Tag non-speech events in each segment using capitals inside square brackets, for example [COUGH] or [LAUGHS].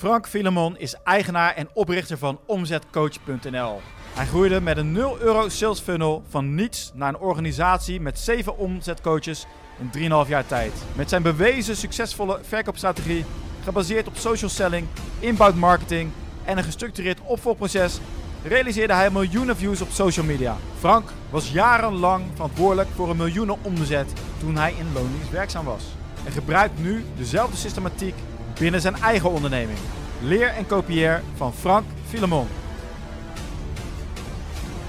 Frank Filemon is eigenaar en oprichter van Omzetcoach.nl. Hij groeide met een 0 euro sales funnel van niets naar een organisatie met 7 omzetcoaches in 3,5 jaar tijd. Met zijn bewezen succesvolle verkoopstrategie, gebaseerd op social selling, inbound marketing en een gestructureerd opvolgproces, realiseerde hij miljoenen views op social media. Frank was jarenlang verantwoordelijk voor een miljoenen omzet toen hij in loondienst werkzaam was. En gebruikt nu dezelfde systematiek binnen zijn eigen onderneming. Leer en kopieer van Frank Filemon.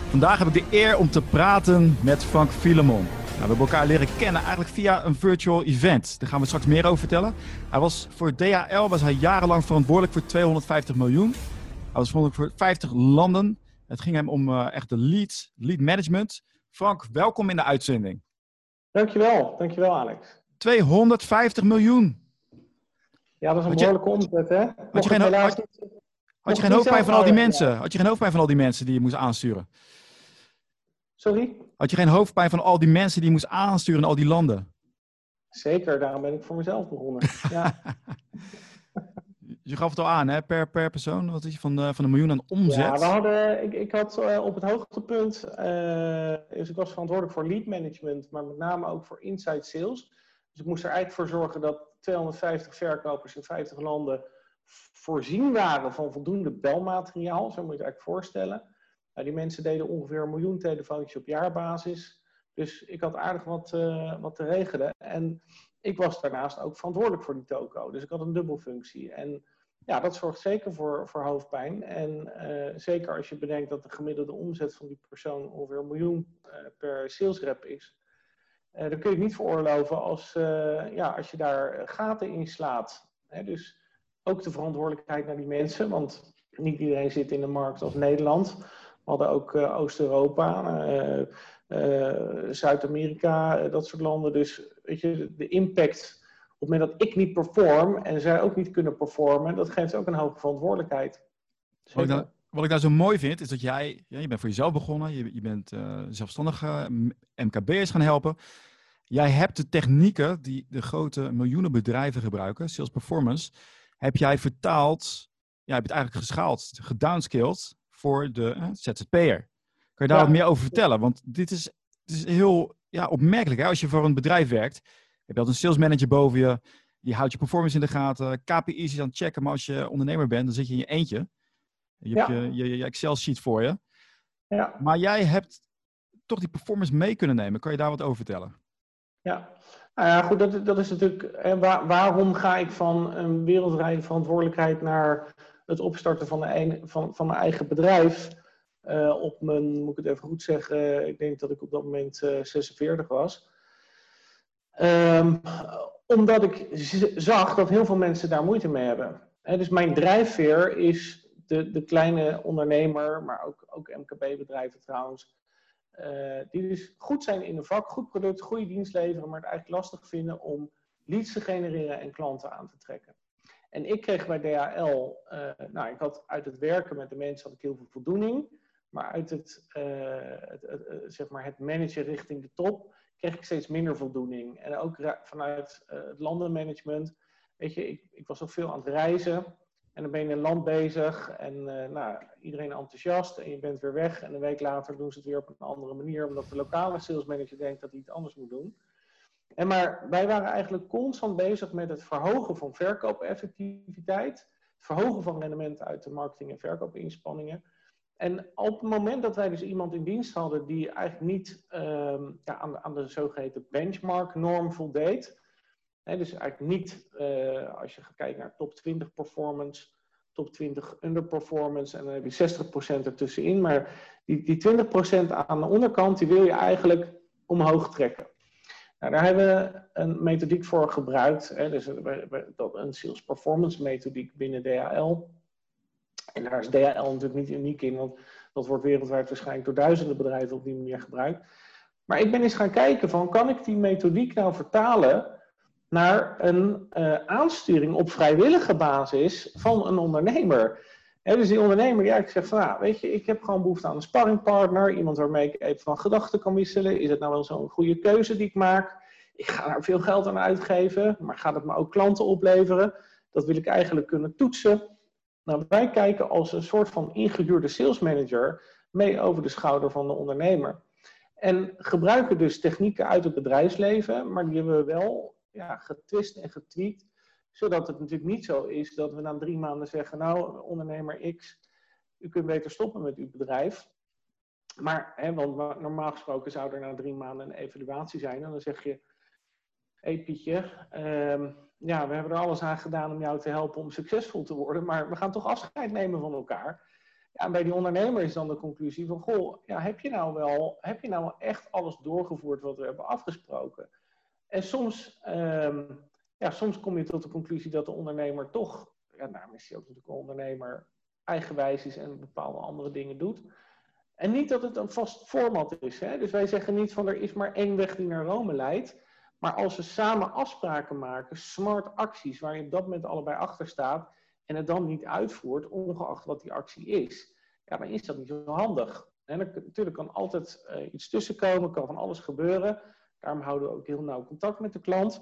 Vandaag heb ik de eer om te praten met Frank Filemon. Nou, we hebben elkaar leren kennen eigenlijk via een virtual event. Daar gaan we straks meer over vertellen. Hij was voor DHL was hij jarenlang verantwoordelijk voor 250 miljoen. Hij was verantwoordelijk voor 50 landen. Het ging hem om uh, echt de lead, lead management. Frank, welkom in de uitzending. Dankjewel, dankjewel Alex. 250 miljoen. Ja, dat is een behoorlijke omzet, hè? Had je, geen, had, had je geen hoofdpijn van al die mensen? Had je geen hoofdpijn van al die mensen die je moest aansturen? Sorry? Had je geen hoofdpijn van al die mensen die je moest aansturen in al die landen? Zeker, daarom ben ik voor mezelf begonnen. [LAUGHS] Ja. je gaf het al aan, hè? Per, per persoon, wat is je van, de, van een miljoen aan omzet? Ja, we hadden, ik, ik had uh, op het hoogtepunt, uh, dus ik was verantwoordelijk voor lead management, maar met name ook voor inside sales. Dus ik moest er eigenlijk voor zorgen dat 250 verkopers in 50 landen voorzien waren van voldoende belmateriaal, zo moet je het eigenlijk voorstellen. Nou, die mensen deden ongeveer een miljoen telefoontjes op jaarbasis. Dus ik had aardig wat, uh, wat te regelen. En ik was daarnaast ook verantwoordelijk voor die toko. Dus ik had een dubbelfunctie. En ja, dat zorgt zeker voor, voor hoofdpijn. En uh, zeker als je bedenkt dat de gemiddelde omzet van die persoon ongeveer een miljoen uh, per salesrep is. Uh, dan kun je niet veroorloven als, ja, als je daar gaten in slaat. Dus ook de verantwoordelijkheid naar die mensen. Want niet iedereen zit in de markt als Nederland. We hadden ook Oost-Europa, Zuid-Amerika, dat soort landen. Dus weet je, de impact op het moment dat ik niet perform en zij ook niet kunnen performen, dat geeft ook een hoge verantwoordelijkheid. Nou, wat ik nou zo mooi vind, is dat jij, ja, je bent voor jezelf begonnen, je, je bent uh, zelfstandig uh, MKB'ers gaan helpen. Jij hebt de technieken die de grote miljoenen bedrijven gebruiken, sales performance, heb jij vertaald, ja, heb het eigenlijk geschaald, gedownscaled voor de uh, ZZP'er. Kan je daar ja. wat meer over vertellen? Want dit is, dit is heel ja, opmerkelijk. Hè? Als je voor een bedrijf werkt, heb je altijd een sales manager boven je. Die houdt je performance in de gaten. KPI's aan het checken. Maar als je ondernemer bent, dan zit je in je eentje. Je hebt je, je, je Excel-sheet voor je. Ja. Maar jij hebt toch die performance mee kunnen nemen. Kan je daar wat over vertellen? Ja, nou ja, goed, dat, dat is natuurlijk. Waar, waarom ga ik van een wereldwijde verantwoordelijkheid naar het opstarten van, een, van, van mijn eigen bedrijf? Uh, op mijn, moet ik het even goed zeggen, ik denk dat ik op dat moment uh, 46 was. Um, omdat ik zag dat heel veel mensen daar moeite mee hebben. He, dus mijn drijfveer is de, de kleine ondernemer, maar ook, ook MKB-bedrijven trouwens. Uh, die dus goed zijn in een vak, goed product, goede dienst leveren, maar het eigenlijk lastig vinden om leads te genereren en klanten aan te trekken. En ik kreeg bij DHL, uh, nou, ik had uit het werken met de mensen had ik heel veel voldoening, maar uit het, uh, het, zeg maar het managen richting de top kreeg ik steeds minder voldoening. En ook vanuit het landenmanagement. Weet je, ik, ik, was ook veel aan het reizen. En dan ben je in een land bezig en uh, nou, iedereen enthousiast en je bent weer weg. En een week later doen ze het weer op een andere manier, omdat de lokale salesmanager denkt dat hij iets anders moet doen. En maar wij waren eigenlijk constant bezig met het verhogen van verkoopeffectiviteit, het verhogen van rendement uit de marketing- en verkoopinspanningen. En op het moment dat wij dus iemand in dienst hadden die eigenlijk niet um, ja, aan, de, aan de zogeheten benchmark-norm voldeed, dus eigenlijk niet uh, als je gaat kijken naar top 20 performance, top 20 underperformance en dan heb je 60% ertussenin, maar die, die 20% aan de onderkant die wil je eigenlijk omhoog trekken. Nou, daar hebben we een methodiek voor gebruikt, hè, dus een sales performance methodiek binnen DHL. En daar is DHL natuurlijk niet uniek in, want dat wordt wereldwijd waarschijnlijk door duizenden bedrijven op die manier gebruikt. Maar ik ben eens gaan kijken van, kan ik die methodiek nou vertalen naar een uh, aansturing op vrijwillige basis van een ondernemer? He, dus die ondernemer die eigenlijk zegt van, nou, weet je, ik heb gewoon behoefte aan een sparringpartner, iemand waarmee ik even van gedachten kan wisselen. Is het nou wel zo'n goede keuze die ik maak? Ik ga daar veel geld aan uitgeven, maar gaat het me ook klanten opleveren? Dat wil ik eigenlijk kunnen toetsen. Nou, wij kijken als een soort van ingehuurde salesmanager mee over de schouder van de ondernemer. En gebruiken dus technieken uit het bedrijfsleven, maar die hebben we wel ja, getwist en getweakt, zodat het natuurlijk niet zo is dat we na drie maanden zeggen, nou, ondernemer X, u kunt beter stoppen met uw bedrijf. Maar, hè, want normaal gesproken zou er na drie maanden een evaluatie zijn. En dan zeg je, hé hey Pietje, ehm, ja, we hebben er alles aan gedaan om jou te helpen om succesvol te worden. Maar we gaan toch afscheid nemen van elkaar. Ja, en bij die ondernemer is dan de conclusie van, goh, ja, heb, je nou wel, heb je nou echt alles doorgevoerd wat we hebben afgesproken? En soms, ehm, ja, soms kom je tot de conclusie dat de ondernemer toch, ja, nou, is hij ook natuurlijk een ondernemer, eigenwijs is en bepaalde andere dingen doet. En niet dat het een vast format is. Hè? Dus wij zeggen niet van er is maar één weg die naar Rome leidt. Maar als we samen afspraken maken, smart acties, waar je op dat moment allebei achter staat en het dan niet uitvoert, ongeacht wat die actie is, ja, dan is dat niet zo handig. En natuurlijk kan altijd uh, iets tussenkomen, kan van alles gebeuren. Daarom houden we ook heel nauw contact met de klant.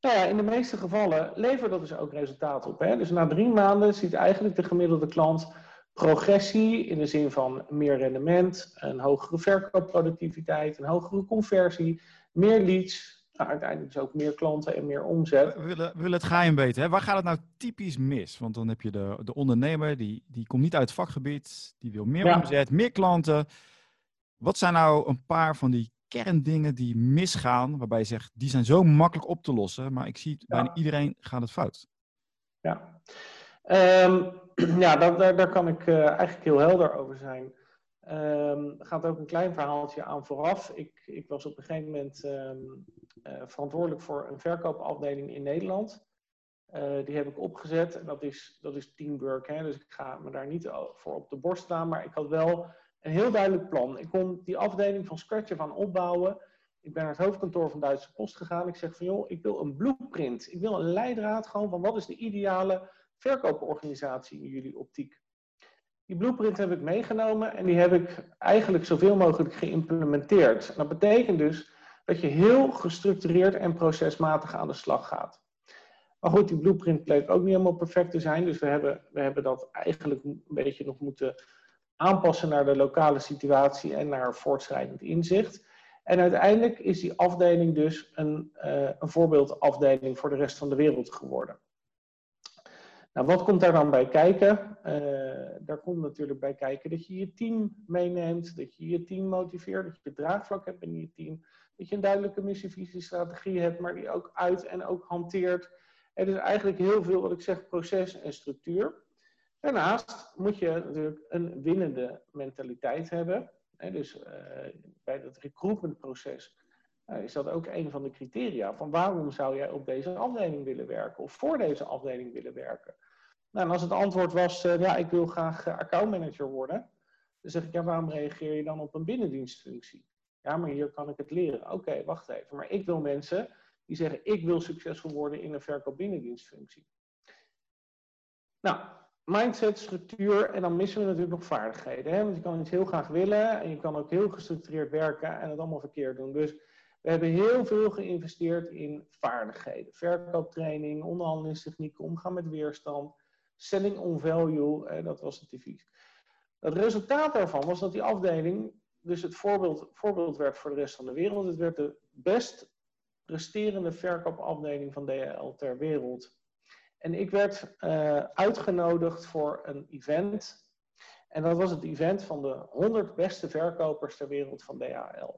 Nou ja, in de meeste gevallen levert dat dus ook resultaat op. Hè? Dus na drie maanden ziet eigenlijk de gemiddelde klant progressie in de zin van meer rendement, een hogere verkoopproductiviteit, een hogere conversie, meer leads, nou, uiteindelijk dus ook meer klanten en meer omzet. We willen, we willen het geheim weten. Hè? Waar gaat het nou typisch mis? Want dan heb je de, de ondernemer, die, die komt niet uit het vakgebied, die wil meer omzet, meer klanten. Wat zijn nou een paar van die kerndingen die misgaan, waarbij je zegt, die zijn zo makkelijk op te lossen, maar ik zie bijna iedereen gaat het fout. Ja, um, [CLEARS THROAT] ja daar, daar, kan ik uh, eigenlijk heel helder over zijn. Um, gaat ook een klein verhaaltje aan vooraf. Ik, ik was op een gegeven moment um, uh, verantwoordelijk voor een verkoopafdeling in Nederland. Uh, die heb ik opgezet en dat is, dat is teamwork. Hè? Dus ik ga me daar niet voor op de borst staan, maar ik had wel een heel duidelijk plan. Ik kon die afdeling van scratch van opbouwen. Ik ben naar het hoofdkantoor van Duitse Post gegaan. Ik zeg van joh, ik wil een blueprint. Ik wil een leidraad gewoon van wat is de ideale verkooporganisatie in jullie optiek. Die blueprint heb ik meegenomen en die heb ik eigenlijk zoveel mogelijk geïmplementeerd. dat betekent dus dat je heel gestructureerd en procesmatig aan de slag gaat. Maar goed, die blueprint bleek ook niet helemaal perfect te zijn. Dus we hebben, we hebben dat eigenlijk een beetje nog moeten aanpassen naar de lokale situatie en naar voortschrijdend inzicht. En uiteindelijk is die afdeling dus een, uh, een voorbeeldafdeling voor de rest van de wereld geworden. Nou, wat komt daar dan bij kijken? Uh, daar komt natuurlijk bij kijken dat je je team meeneemt, dat je je team motiveert, dat je draagvlak hebt in je team, dat je een duidelijke missie, strategie hebt, maar die ook uit en ook hanteert. Het is eigenlijk heel veel wat ik zeg, proces en structuur. Daarnaast moet je natuurlijk een winnende mentaliteit hebben. Dus uh, bij het recruitmentproces uh, is dat ook een van de criteria. Van waarom zou jij op deze afdeling willen werken of voor deze afdeling willen werken? Nou, en als het antwoord was, uh, ja, ik wil graag accountmanager worden. Dan zeg ik, ja, waarom reageer je dan op een binnendienstfunctie? Ja, maar hier kan ik het leren. Oké, wacht even. Maar ik wil mensen die zeggen, ik wil succesvol worden in een verkoop binnendienstfunctie. Nou, mindset, structuur en dan missen we natuurlijk nog vaardigheden. Hè? Want je kan iets heel graag willen en je kan ook heel gestructureerd werken en het allemaal verkeerd doen. Dus we hebben heel veel geïnvesteerd in vaardigheden. Verkooptraining, onderhandelingstechnieken, omgaan met weerstand, selling on value, eh, dat was het advies. Het resultaat daarvan was dat die afdeling dus het voorbeeld, voorbeeld werd voor de rest van de wereld. Het werd de best presterende verkoopafdeling van DHL ter wereld en ik werd uh, uitgenodigd voor een event. En dat was het event van de 100 beste verkopers ter wereld van DHL.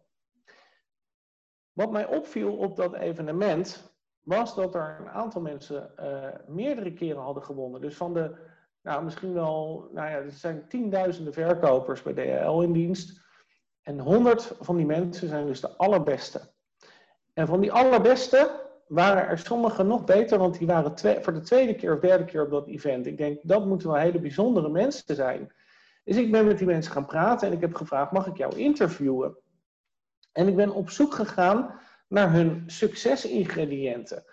Wat mij opviel op dat evenement was dat er een aantal mensen uh, meerdere keren hadden gewonnen. Dus van de, nou misschien wel, nou ja, er zijn tienduizenden verkopers bij DHL in dienst. En 100 van die mensen zijn dus de allerbeste. En van die allerbeste waren er sommigen nog beter, want die waren twee, voor de tweede keer of derde keer op dat event. Ik denk, dat moeten wel hele bijzondere mensen zijn. Dus ik ben met die mensen gaan praten en ik heb gevraagd, mag ik jou interviewen? En ik ben op zoek gegaan naar hun succesingrediënten.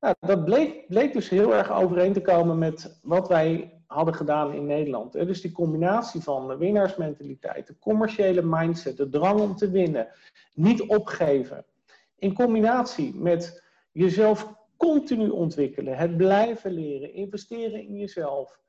Nou, dat bleek, bleek dus heel erg overeen te komen met wat wij hadden gedaan in Nederland. Dus die combinatie van de winnaarsmentaliteit, de commerciële mindset, de drang om te winnen, niet opgeven. In combinatie met jezelf continu ontwikkelen, het blijven leren, investeren in jezelf.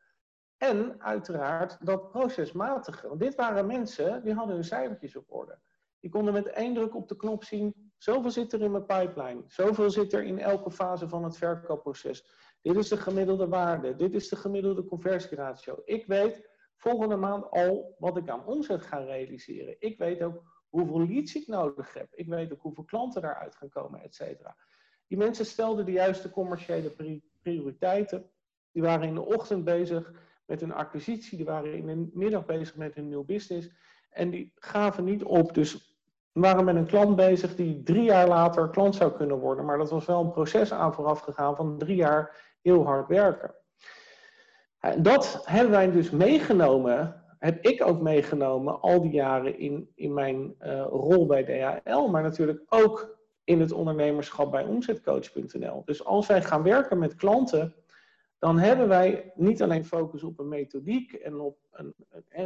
En uiteraard dat procesmatige. Want dit waren mensen die hadden hun cijfertjes op orde. Die konden met één druk op de knop zien, zoveel zit er in mijn pipeline, zoveel zit er in elke fase van het verkoopproces. Dit is de gemiddelde waarde, dit is de gemiddelde conversieratio. Ik weet volgende maand al wat ik aan omzet ga realiseren. Ik weet ook hoeveel leads ik nodig heb. Ik weet ook hoeveel klanten daaruit gaan komen, et cetera. Die mensen stelden de juiste commerciële prioriteiten. Die waren in de ochtend bezig met hun acquisitie, die waren in de middag bezig met hun nieuw business. En die gaven niet op. Dus waren met een klant bezig die drie jaar later klant zou kunnen worden. Maar dat was wel een proces aan vooraf gegaan van drie jaar heel hard werken. Dat hebben wij dus meegenomen, heb ik ook meegenomen al die jaren in, in mijn uh, rol bij DHL, maar natuurlijk ook in het ondernemerschap bij omzetcoach.nl. Dus als wij gaan werken met klanten, dan hebben wij niet alleen focus op een methodiek en op een,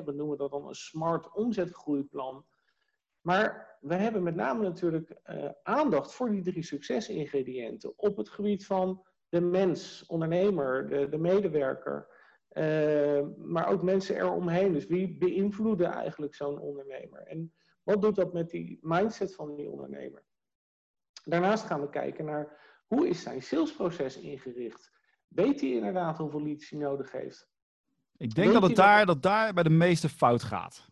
we noemen dat dan een smart omzetgroeiplan, maar we hebben met name natuurlijk uh, aandacht voor die drie succesingrediënten op het gebied van de mens, ondernemer, de, de medewerker, uh, maar ook mensen eromheen. Dus wie beïnvloeden eigenlijk zo'n ondernemer? En wat doet dat met die mindset van die ondernemer? Daarnaast gaan we kijken naar hoe is zijn salesproces ingericht? Weet hij inderdaad hoeveel leads hij nodig heeft? Ik denk dat het daar, dat daar bij de meeste fout gaat.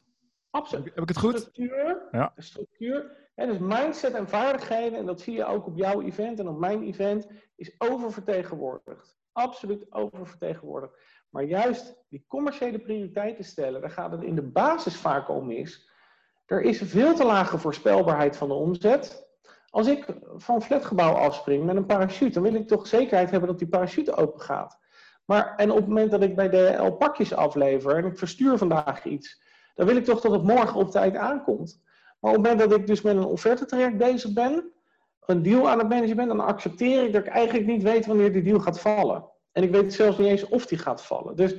Absoluut. Heb ik het goed? Structuur. Ja. Structuur. En dus mindset en vaardigheden, en dat zie je ook op jouw event en op mijn event, is oververtegenwoordigd. Absoluut oververtegenwoordigd. Maar juist die commerciële prioriteiten stellen, daar gaat het in de basis vaak om mis. Er is veel te lage voorspelbaarheid van de omzet. Als ik van flatgebouw afspring met een parachute, dan wil ik toch zekerheid hebben dat die parachute open gaat. Maar, en op het moment dat ik bij DHL pakjes aflever en ik verstuur vandaag iets, dan wil ik toch dat het morgen op tijd aankomt. Maar op het moment dat ik dus met een offertetraject bezig ben, een deal aan het managen ben, dan accepteer ik dat ik eigenlijk niet weet wanneer die deal gaat vallen. En ik weet zelfs niet eens of die gaat vallen. Dus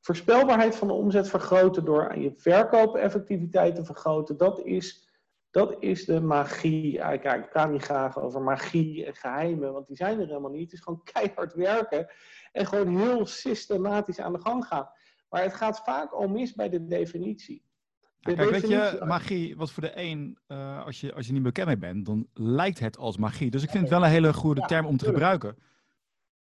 voorspelbaarheid van de omzet vergroten door aan je verkoopeffectiviteit te vergroten, dat is, dat is de magie. Kijk, ik praat niet graag over magie en geheimen, want die zijn er helemaal niet. Het is gewoon [LAUGHS] keihard werken en gewoon heel systematisch aan de gang gaan. Maar het gaat vaak al mis bij de definitie. De Kijk, weet je, magie, wat voor de een, uh, als, je, als je niet bekend mee bent, dan lijkt het als magie. Dus ik vind het wel een hele goede term om te gebruiken.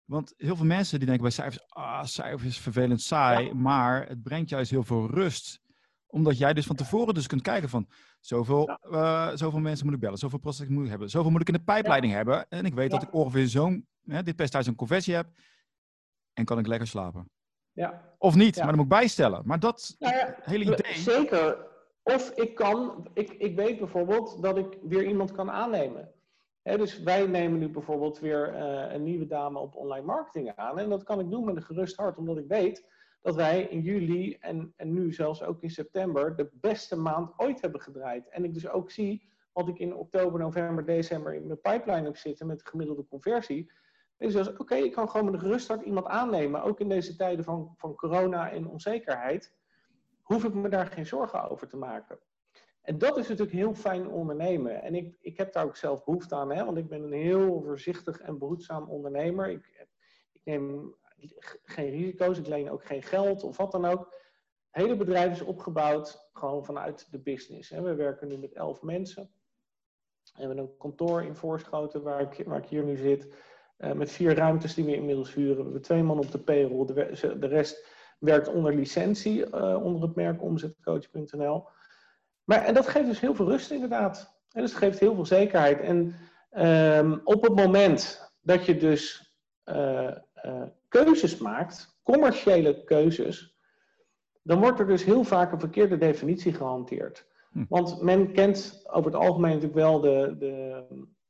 Want heel veel mensen die denken bij cijfers, ah, cijfers is vervelend saai, maar het brengt juist heel veel rust. Omdat jij dus van tevoren dus kunt kijken van, zoveel, uh, zoveel mensen moet ik bellen, zoveel prospects moet ik hebben, zoveel moet ik in de pijpleiding hebben. En ik weet dat ik ongeveer zo'n, dit percentage een conversie heb, en kan ik lekker slapen. Ja. Of niet, maar dan moet ik bijstellen. Maar dat nou hele idee... Zeker. Of ik kan, ik, ik weet bijvoorbeeld dat ik weer iemand kan aannemen dus wij nemen nu bijvoorbeeld weer uh, een nieuwe dame op online marketing aan. En dat kan ik doen met een gerust hart, omdat ik weet dat wij in juli en, en nu zelfs ook in september de beste maand ooit hebben gedraaid. En ik dus ook zie wat ik in oktober, november, december in mijn pipeline heb zitten met de gemiddelde conversie. Dus oké, ik kan gewoon met een gerust hart iemand aannemen, ook in deze tijden van, van corona en onzekerheid. Hoef ik me daar geen zorgen over te maken. En dat is natuurlijk heel fijn ondernemen. En ik, ik heb daar ook zelf behoefte aan, hè, want ik ben een heel voorzichtig en behoedzaam ondernemer. Ik, ik neem geen risico's, ik leen ook geen geld of wat dan ook. Het hele bedrijf is opgebouwd gewoon vanuit de business. We werken nu met elf mensen. We hebben een kantoor in Voorschoten waar ik, waar ik hier nu zit. Uh, met vier ruimtes die we inmiddels huren. We hebben twee man op de payroll. De, de rest werkt onder licentie, uh, onder het merk omzetcoach.nl. Maar, en dat geeft dus heel veel rust inderdaad. En dus het geeft heel veel zekerheid. En um, op het moment dat je dus uh, keuzes maakt, commerciële keuzes, dan wordt er dus heel vaak een verkeerde definitie gehanteerd. Hm. Want men kent over het algemeen natuurlijk wel de, de,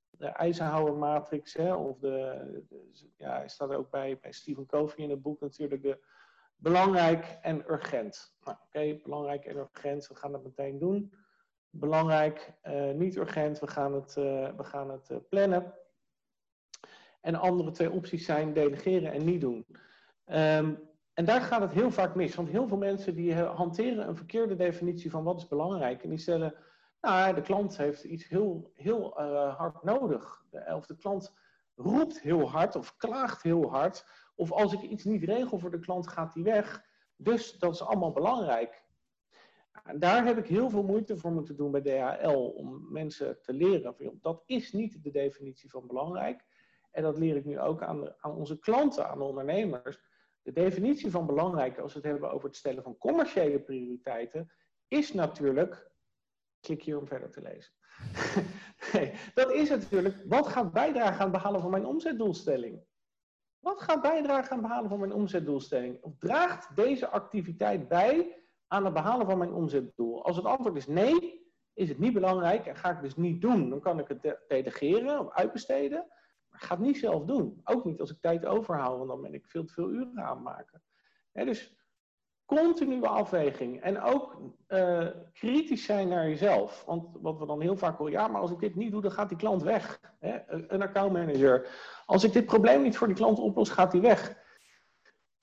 de Eisenhower-matrix, hè, of de, de, ja, staat er ook bij, bij Stephen Covey in het boek natuurlijk, de Belangrijk en urgent. Nou, Oké, belangrijk en urgent, we gaan het meteen doen. Belangrijk, uh, niet urgent, we gaan het, uh, we gaan het uh, plannen. En de andere twee opties zijn delegeren en niet doen. Um, en daar gaat het heel vaak mis, want heel veel mensen die hanteren een verkeerde definitie van wat is belangrijk. En die stellen, nou, de klant heeft iets heel, heel hard nodig. Of de klant roept heel hard of klaagt heel hard of als ik iets niet regel voor de klant, gaat die weg. Dus dat is allemaal belangrijk. Daar heb ik heel veel moeite voor moeten doen bij DHL om mensen te leren. Dat is niet de definitie van belangrijk. En dat leer ik nu ook aan, aan onze klanten, aan de ondernemers. De definitie van belangrijk, als we het hebben over het stellen van commerciële prioriteiten, is natuurlijk. Klik hier om verder te lezen. [LAUGHS] nee, dat is natuurlijk. Wat gaat bijdragen aan het behalen van mijn omzetdoelstelling? Wat gaat bijdragen aan het behalen van mijn omzetdoelstelling? Of draagt deze activiteit bij aan het behalen van mijn omzetdoel? Als het antwoord is nee, is het niet belangrijk en ga ik dus niet doen. Dan kan ik het delegeren of uitbesteden. Ga het niet zelf doen. Ook niet als ik tijd overhoud, want dan ben ik veel te veel uren aanmaken. dus continue afweging. En ook uh, kritisch zijn naar jezelf. Want wat we dan heel vaak horen, ja, maar als ik dit niet doe, dan gaat die klant weg. Hè? Een accountmanager. Als ik dit probleem niet voor die klant oplos, gaat die weg.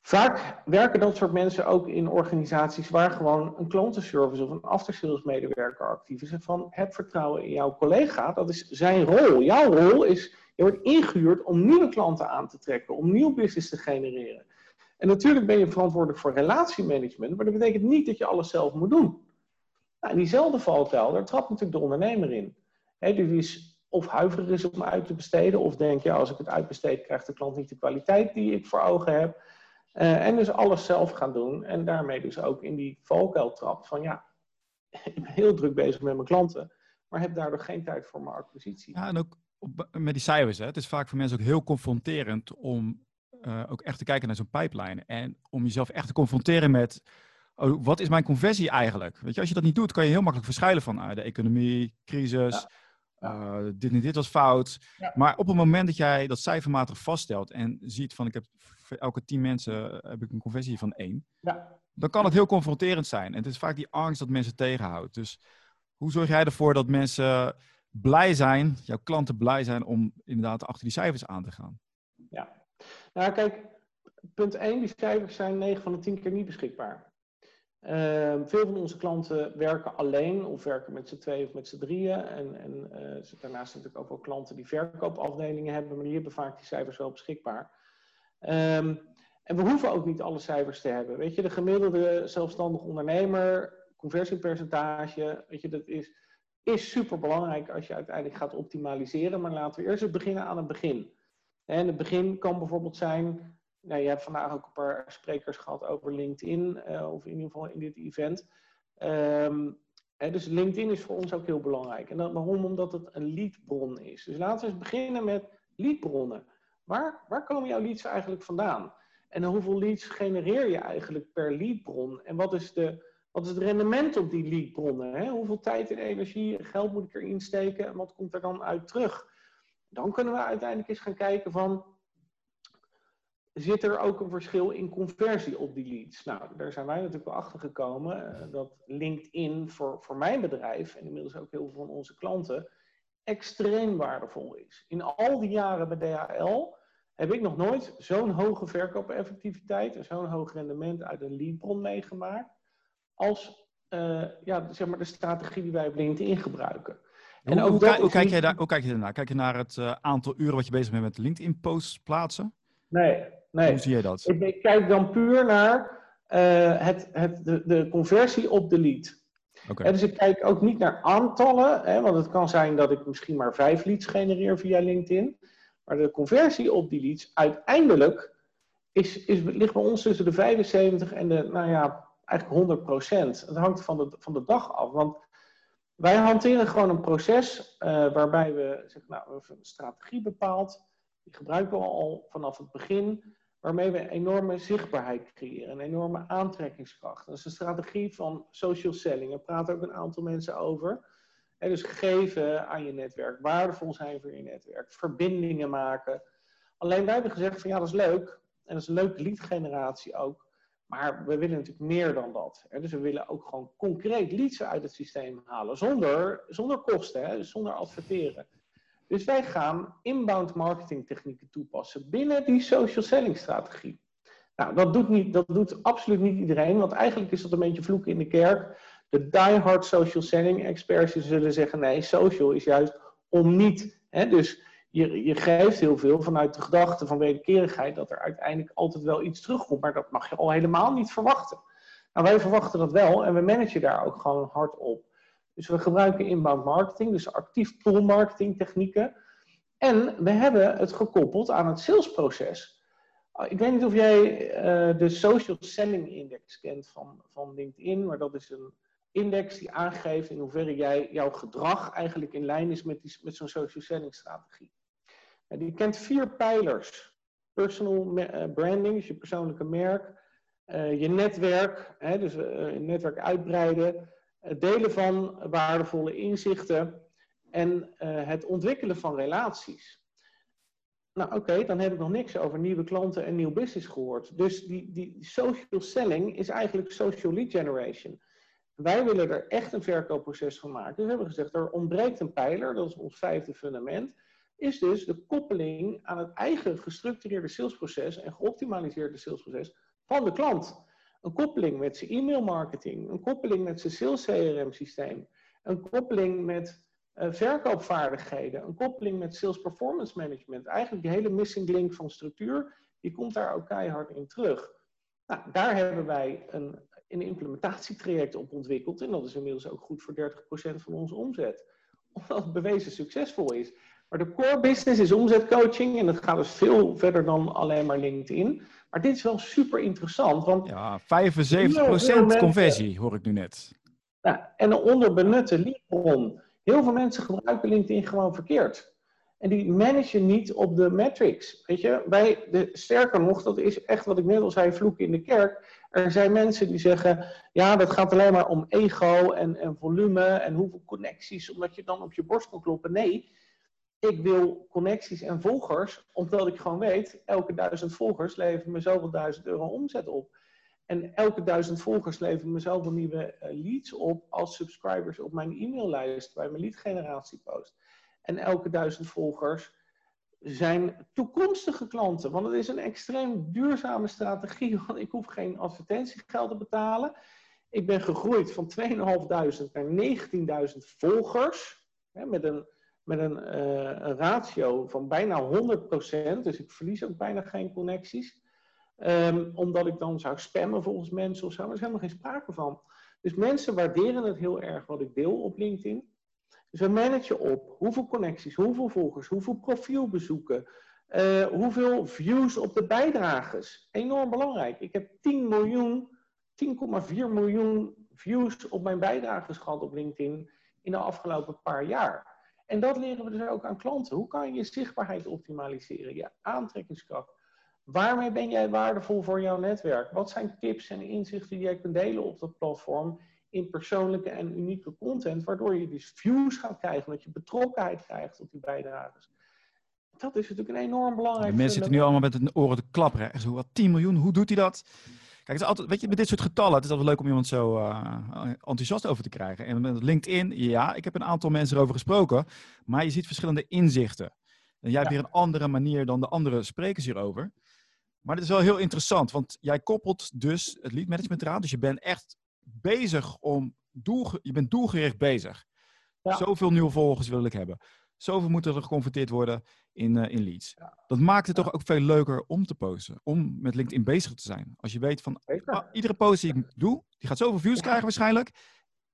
Vaak werken dat soort mensen ook in organisaties waar gewoon een klantenservice of een aftersales medewerker actief is. En van heb vertrouwen in jouw collega, dat is zijn rol. Jouw rol is, je wordt ingehuurd om nieuwe klanten aan te trekken, om nieuw business te genereren. En natuurlijk ben je verantwoordelijk voor relatiemanagement, maar dat betekent niet dat je alles zelf moet doen. Nou, in diezelfde valkuil, daar trapt natuurlijk de ondernemer in. He, die is of huiverig is om uit te besteden, of denkt, ja, als ik het uitbesteed, krijgt de klant niet de kwaliteit die ik voor ogen heb. Uh, en dus alles zelf gaan doen en daarmee dus ook in die valkuil trapt van, ja, [LAUGHS] ik ben heel druk bezig met mijn klanten, maar heb daardoor geen tijd voor mijn acquisitie. Ja, en ook op, met die cijfers, hè. het is vaak voor mensen ook heel confronterend om uh, ook echt te kijken naar zo'n pipeline. En om jezelf echt te confronteren met, oh, wat is mijn conversie eigenlijk? Weet je, als je dat niet doet, kan je heel makkelijk verschuilen van uh, de economie, crisis, ja. Uh, dit en dit was fout. Ja. Maar op het moment dat jij dat cijfermatig vaststelt en ziet van, ik heb voor elke tien mensen heb ik een conversie van één, ja. dan kan het heel confronterend zijn. En het is vaak die angst dat mensen tegenhoudt. Dus hoe zorg jij ervoor dat mensen blij zijn, jouw klanten blij zijn om inderdaad achter die cijfers aan te gaan? Ja, nou, kijk, punt 1, die cijfers zijn 9 van de 10 keer niet beschikbaar. Uh, veel van onze klanten werken alleen of werken met z'n tweeën of met z'n drieën. En, en uh, daarnaast natuurlijk ook wel klanten die verkoopafdelingen hebben, maar die hebben vaak die cijfers wel beschikbaar. Um, en we hoeven ook niet alle cijfers te hebben. Weet je, de gemiddelde zelfstandig ondernemer, conversiepercentage, weet je, dat is, is super belangrijk als je uiteindelijk gaat optimaliseren. Maar laten we eerst beginnen aan het begin. En het begin kan bijvoorbeeld zijn, nou, je hebt vandaag ook een paar sprekers gehad over LinkedIn, uh, of in ieder geval in dit event. Um, hè, dus LinkedIn is voor ons ook heel belangrijk. En dat, waarom? Omdat het een leadbron is. Dus laten we eens beginnen met leadbronnen. Waar, waar komen jouw leads eigenlijk vandaan? En hoeveel leads genereer je eigenlijk per leadbron? En wat is, de, wat is het rendement op die leadbronnen? Hè? Hoeveel tijd en energie en geld moet ik erin steken? En wat komt er dan uit terug? Dan kunnen we uiteindelijk eens gaan kijken van, zit er ook een verschil in conversie op die leads? Nou, daar zijn wij natuurlijk wel achter gekomen uh, dat LinkedIn voor, voor mijn bedrijf en inmiddels ook heel veel van onze klanten extreem waardevol is. In al die jaren bij DHL heb ik nog nooit zo'n hoge verkoopeffectiviteit en zo'n hoog rendement uit een leadbron meegemaakt als uh, ja, zeg maar de strategie die wij op LinkedIn gebruiken. En hoe, hoe, kijk jij daar, hoe kijk je daarnaar? Kijk je naar het uh, aantal uren wat je bezig bent met LinkedIn-posts plaatsen? Nee, nee. Hoe zie jij dat? Ik, ik kijk dan puur naar uh, het, het, de, de, conversie op de lead. Okay. En dus ik kijk ook niet naar aantallen, hè, want het kan zijn dat ik misschien maar vijf leads genereer via LinkedIn. Maar de conversie op die leads uiteindelijk is, is, ligt bij ons tussen de 75 en de, nou ja, eigenlijk 100 procent. Het hangt van de, van de dag af. Want wij hanteren gewoon een proces uh, waarbij we, zeg, nou, we hebben een strategie bepaald. Die gebruiken we al vanaf het begin, waarmee we enorme zichtbaarheid creëren, een enorme aantrekkingskracht. Dat is een strategie van social selling. Daar praten ook een aantal mensen over. En dus geven aan je netwerk, waardevol zijn voor je netwerk, verbindingen maken. Alleen wij hebben gezegd van ja, dat is leuk. En dat is een leuke lead generatie ook. Maar we willen natuurlijk meer dan dat. Dus we willen ook gewoon concreet leads uit het systeem halen. Zonder, zonder kosten, hè? Zonder adverteren. Dus wij gaan inbound marketing technieken toepassen binnen die social selling strategie. Nou, dat doet, niet, dat doet absoluut niet iedereen, want eigenlijk is dat een beetje vloeken in de kerk. De diehard social selling experts zullen zeggen: nee, social is juist om niet. Hè? Dus je, je geeft heel veel vanuit de gedachte van wederkerigheid dat er uiteindelijk altijd wel iets terugkomt. Maar dat mag je al helemaal niet verwachten. Nou, wij verwachten dat wel en we managen daar ook gewoon hard op. Dus we gebruiken inbound marketing, dus actief pull marketing technieken. En we hebben het gekoppeld aan het salesproces. Ik weet niet of jij uh, de Social Selling Index kent van, van LinkedIn, maar dat is een index die aangeeft in hoeverre jij, jouw gedrag eigenlijk in lijn is met, die, met zo'n social selling strategie. die kent vier pijlers. Personal eh, branding, dus je persoonlijke merk. Uh, je netwerk, hè, dus je netwerk uitbreiden. Het delen van waardevolle inzichten. En het ontwikkelen van relaties. Nou oké, dan heb ik nog niks over nieuwe klanten en nieuw business gehoord. Dus die, die social selling is eigenlijk social lead generation. Wij willen er echt een verkoopproces van maken. Dus we hebben gezegd, er ontbreekt een pijler, dat is ons vijfde fundament. Is dus de koppeling aan het eigen gestructureerde salesproces en geoptimaliseerde salesproces van de klant. Een koppeling met zijn e-mailmarketing, een koppeling met zijn sales CRM systeem, een koppeling met uh, verkoopvaardigheden, een koppeling met sales performance management. Eigenlijk die hele missing link van structuur, die komt daar ook keihard in terug. Nou, daar hebben wij een, een implementatietraject op ontwikkeld. En dat is inmiddels ook goed voor 30% van onze omzet. Omdat het bewezen succesvol is. Maar de core business is omzetcoaching. En dat gaat dus veel verder dan alleen maar LinkedIn. Maar dit is wel super interessant. Want ja, 75% conversie hoor ik nu net. Nou, en een onderbenutte leadbron. Heel veel mensen gebruiken LinkedIn gewoon verkeerd. En die managen niet op de metrics. Weet je, wij, de, sterker nog, dat is echt wat ik net al zei, vloeken in de kerk. Er zijn mensen die zeggen, ja, dat gaat alleen maar om ego en, en volume en hoeveel connecties, omdat je dan op je borst kan kloppen. Nee, ik wil connecties en volgers, omdat ik gewoon weet, elke duizend volgers leveren me zoveel duizend euro omzet op. En elke duizend volgers leveren me zoveel nieuwe eh, leads op als subscribers op mijn e-maillijst bij mijn leadgeneratiepost. En elke duizend volgers zijn toekomstige klanten. Want het is een extreem duurzame strategie, [LAUGHS] want ik hoef geen advertentiegeld te betalen. Ik ben gegroeid van 2.500 naar 19.000 volgers. Hè, met een, met een, uh, een, ratio van bijna 100%. Dus ik verlies ook bijna geen connecties. Um, omdat ik dan zou spammen volgens mensen of zo. Maar er is helemaal geen sprake van. Dus mensen waarderen het heel erg wat ik deel op LinkedIn. Dus we managen op hoeveel connecties, hoeveel volgers, hoeveel profielbezoeken, uh, hoeveel views op de bijdragers. Enorm belangrijk. Ik heb 10 miljoen, 10,4 miljoen views op mijn bijdragers gehad op LinkedIn in de afgelopen paar jaar. En dat leren we dus ook aan klanten. Hoe kan je je zichtbaarheid optimaliseren, je aantrekkingskracht? Waarmee ben jij waardevol voor jouw netwerk? Wat zijn tips en inzichten die jij kunt delen op dat platform? in persoonlijke en unieke content, waardoor je dus views gaat krijgen, dat je betrokkenheid krijgt op die bijdragers. Dat is natuurlijk een enorm belangrijk. De mensen zitten nu allemaal met hun oren te klapperen. Echt zo, wat 10 miljoen, hoe doet hij dat? Kijk, het is altijd, weet je, met dit soort getallen, het is altijd leuk om iemand zo uh, enthousiast over te krijgen. En met LinkedIn, ja, ik heb een aantal mensen erover gesproken, maar je ziet verschillende inzichten. En jij hebt weer een andere manier dan de andere sprekers hierover. Maar het is wel heel interessant, want jij koppelt dus het lead management eraan. Dus je bent echt bezig om, doel, je bent doelgericht bezig. Ja. Zoveel nieuwe volgers wil ik hebben. Zoveel moeten er geconfronteerd worden in, uh, in leads. Dat maakt het toch ook veel leuker om te posten. Om met LinkedIn bezig te zijn. Als je weet van, ah, iedere post die ik doe, die gaat zoveel views krijgen waarschijnlijk.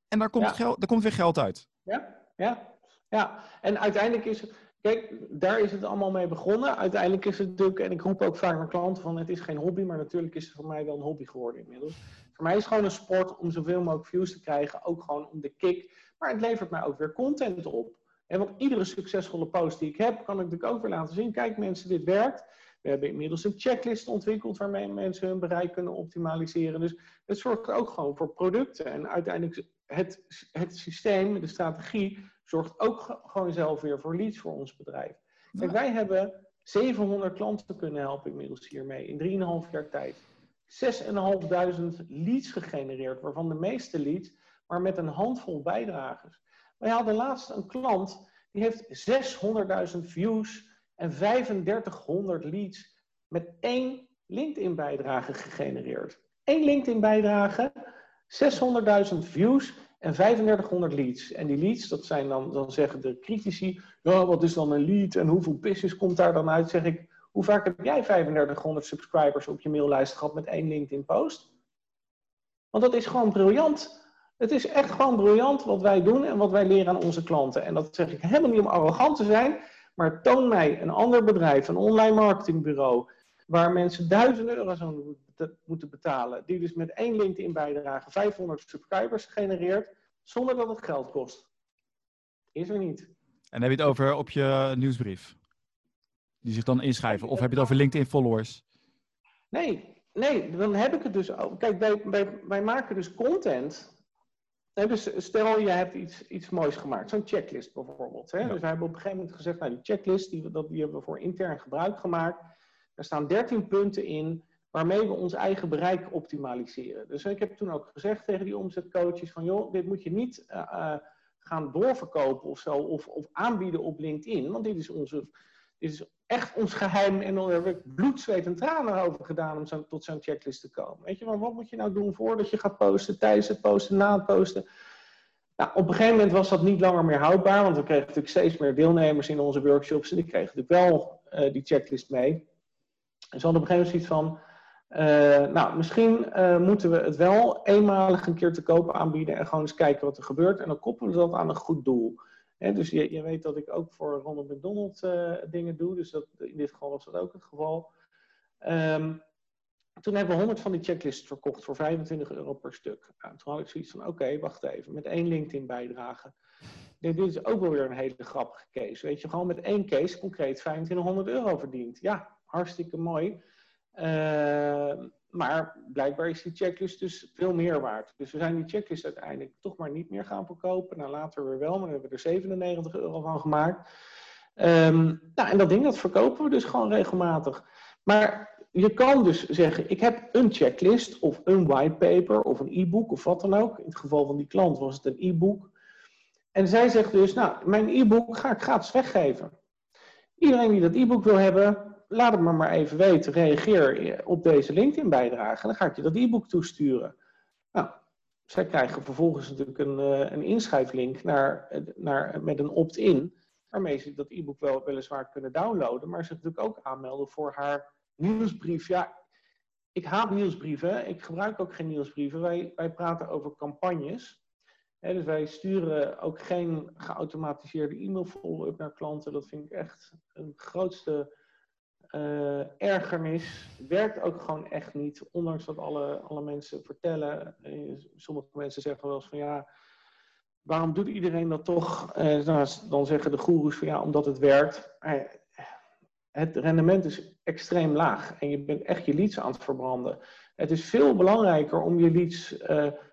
En daar komt, geld, daar komt weer geld uit. Ja, ja, ja. En uiteindelijk is het, kijk, daar is het allemaal mee begonnen. Uiteindelijk is het natuurlijk, en ik roep ook vaak naar klanten van, het is geen hobby, maar natuurlijk is het voor mij wel een hobby geworden inmiddels. Voor mij is het gewoon een sport om zoveel mogelijk views te krijgen. Ook gewoon om de kick. Maar het levert mij ook weer content op. En want iedere succesvolle post die ik heb, kan ik natuurlijk ook weer laten zien. Kijk mensen, dit werkt. We hebben inmiddels een checklist ontwikkeld waarmee mensen hun bereik kunnen optimaliseren. Dus het zorgt ook gewoon voor producten. En uiteindelijk het, het systeem, de strategie, zorgt ook gewoon zelf weer voor leads voor ons bedrijf. Kijk, wij hebben 700 klanten kunnen helpen inmiddels hiermee in 3,5 jaar tijd. 6.500 leads gegenereerd, waarvan de meeste leads maar met een handvol bijdragers. Wij hadden laatst een klant die heeft 600.000 views en 3500 leads met één LinkedIn-bijdrage gegenereerd. Eén LinkedIn-bijdrage, 600.000 views en 3500 leads. En die leads, dat zijn dan, dan zeggen de critici, ja, wat is dan een lead en hoeveel business komt daar dan uit? Zeg ik, hoe vaak heb jij 3500 subscribers op je maillijst gehad met één LinkedIn post? Want dat is gewoon briljant. Het is echt gewoon briljant wat wij doen en wat wij leren aan onze klanten. En dat zeg ik helemaal niet om arrogant te zijn, maar toon mij een ander bedrijf, een online marketingbureau, waar mensen duizenden euro's aan moeten betalen, die dus met één LinkedIn bijdrage 500 subscribers genereert, zonder dat het geld kost. Is er niet. En heb je het over op je nieuwsbrief? Die zich dan inschrijven? Of heb je het over LinkedIn followers? Nee, nee, dan heb ik het dus over. Kijk, wij, wij, wij maken dus content. Dus stel je hebt iets, iets moois gemaakt, zo'n checklist bijvoorbeeld. Hè? Dus wij hebben op een gegeven moment gezegd, nou die checklist die, dat, die hebben we voor intern gebruik gemaakt. Er staan 13 punten in waarmee we ons eigen bereik optimaliseren. Dus ik heb toen ook gezegd tegen die omzetcoaches van joh, dit moet je niet uh, gaan doorverkopen of zo, of, of aanbieden op LinkedIn, want dit is, onze, is echt ons geheim en dan heb ik bloed, zweet en tranen over gedaan om zo, tot zo'n checklist te komen. Weet je, maar wat moet je nou doen voordat je gaat posten, tijdens het posten, na het posten? Nou, op een gegeven moment was dat niet langer meer houdbaar, want we kregen natuurlijk steeds meer deelnemers in onze workshops en die kregen natuurlijk wel uh, die checklist mee. En ze hadden op een gegeven moment zoiets van, uh, nou, misschien uh, moeten we het wel eenmalig een keer te koop aanbieden en gewoon eens kijken wat er gebeurt. En dan koppelen we dat aan een goed doel. Dus je, je, weet dat ik ook voor Ronald McDonald uh, dingen doe, dus dat, in dit geval was dat ook het geval. Um, toen hebben we 100 van die checklists verkocht voor 25 euro per stuk. Nou, toen had ik zoiets van, oké, wacht even, met één LinkedIn bijdrage. Dit is ook wel weer een hele grappige case. Weet je, gewoon met één case concreet 2500 euro verdiend. Ja, hartstikke mooi. Uh, maar blijkbaar is die checklist dus veel meer waard. Dus we zijn die checklist uiteindelijk toch maar niet meer gaan verkopen. Nou, later weer wel, maar we hebben er 97 euro van gemaakt. Um, nou, en dat ding dat verkopen we dus gewoon regelmatig. Maar je kan dus zeggen, ik heb een checklist of een whitepaper of een e-book of wat dan ook. In het geval van die klant was het een e-book. En zij zegt dus, nou, mijn e-book ga ik gratis weggeven. Iedereen die dat e-book wil hebben, laat het me maar even weten. Reageer op deze LinkedIn-bijdrage. En dan ga ik je dat e-book toesturen. Nou, zij krijgen vervolgens natuurlijk een, uh, een inschrijflink naar, naar, met een opt-in. Waarmee ze dat e-book wel weliswaar kunnen downloaden. Maar ze natuurlijk ook aanmelden voor haar nieuwsbrief. Ja, ik haat nieuwsbrieven. Ik gebruik ook geen nieuwsbrieven. Wij, wij praten over campagnes. dus wij sturen ook geen geautomatiseerde e-mail follow-up naar klanten. Dat vind ik echt een grootste uh, ergernis werkt ook gewoon echt niet, ondanks dat alle, alle mensen vertellen. Eh, sommige mensen zeggen wel eens van ja, waarom doet iedereen dat toch? Uh, nou, dan zeggen de goeroes van ja, omdat het werkt. het rendement is extreem laag en je bent echt je leads aan het verbranden. Het is veel belangrijker om je leads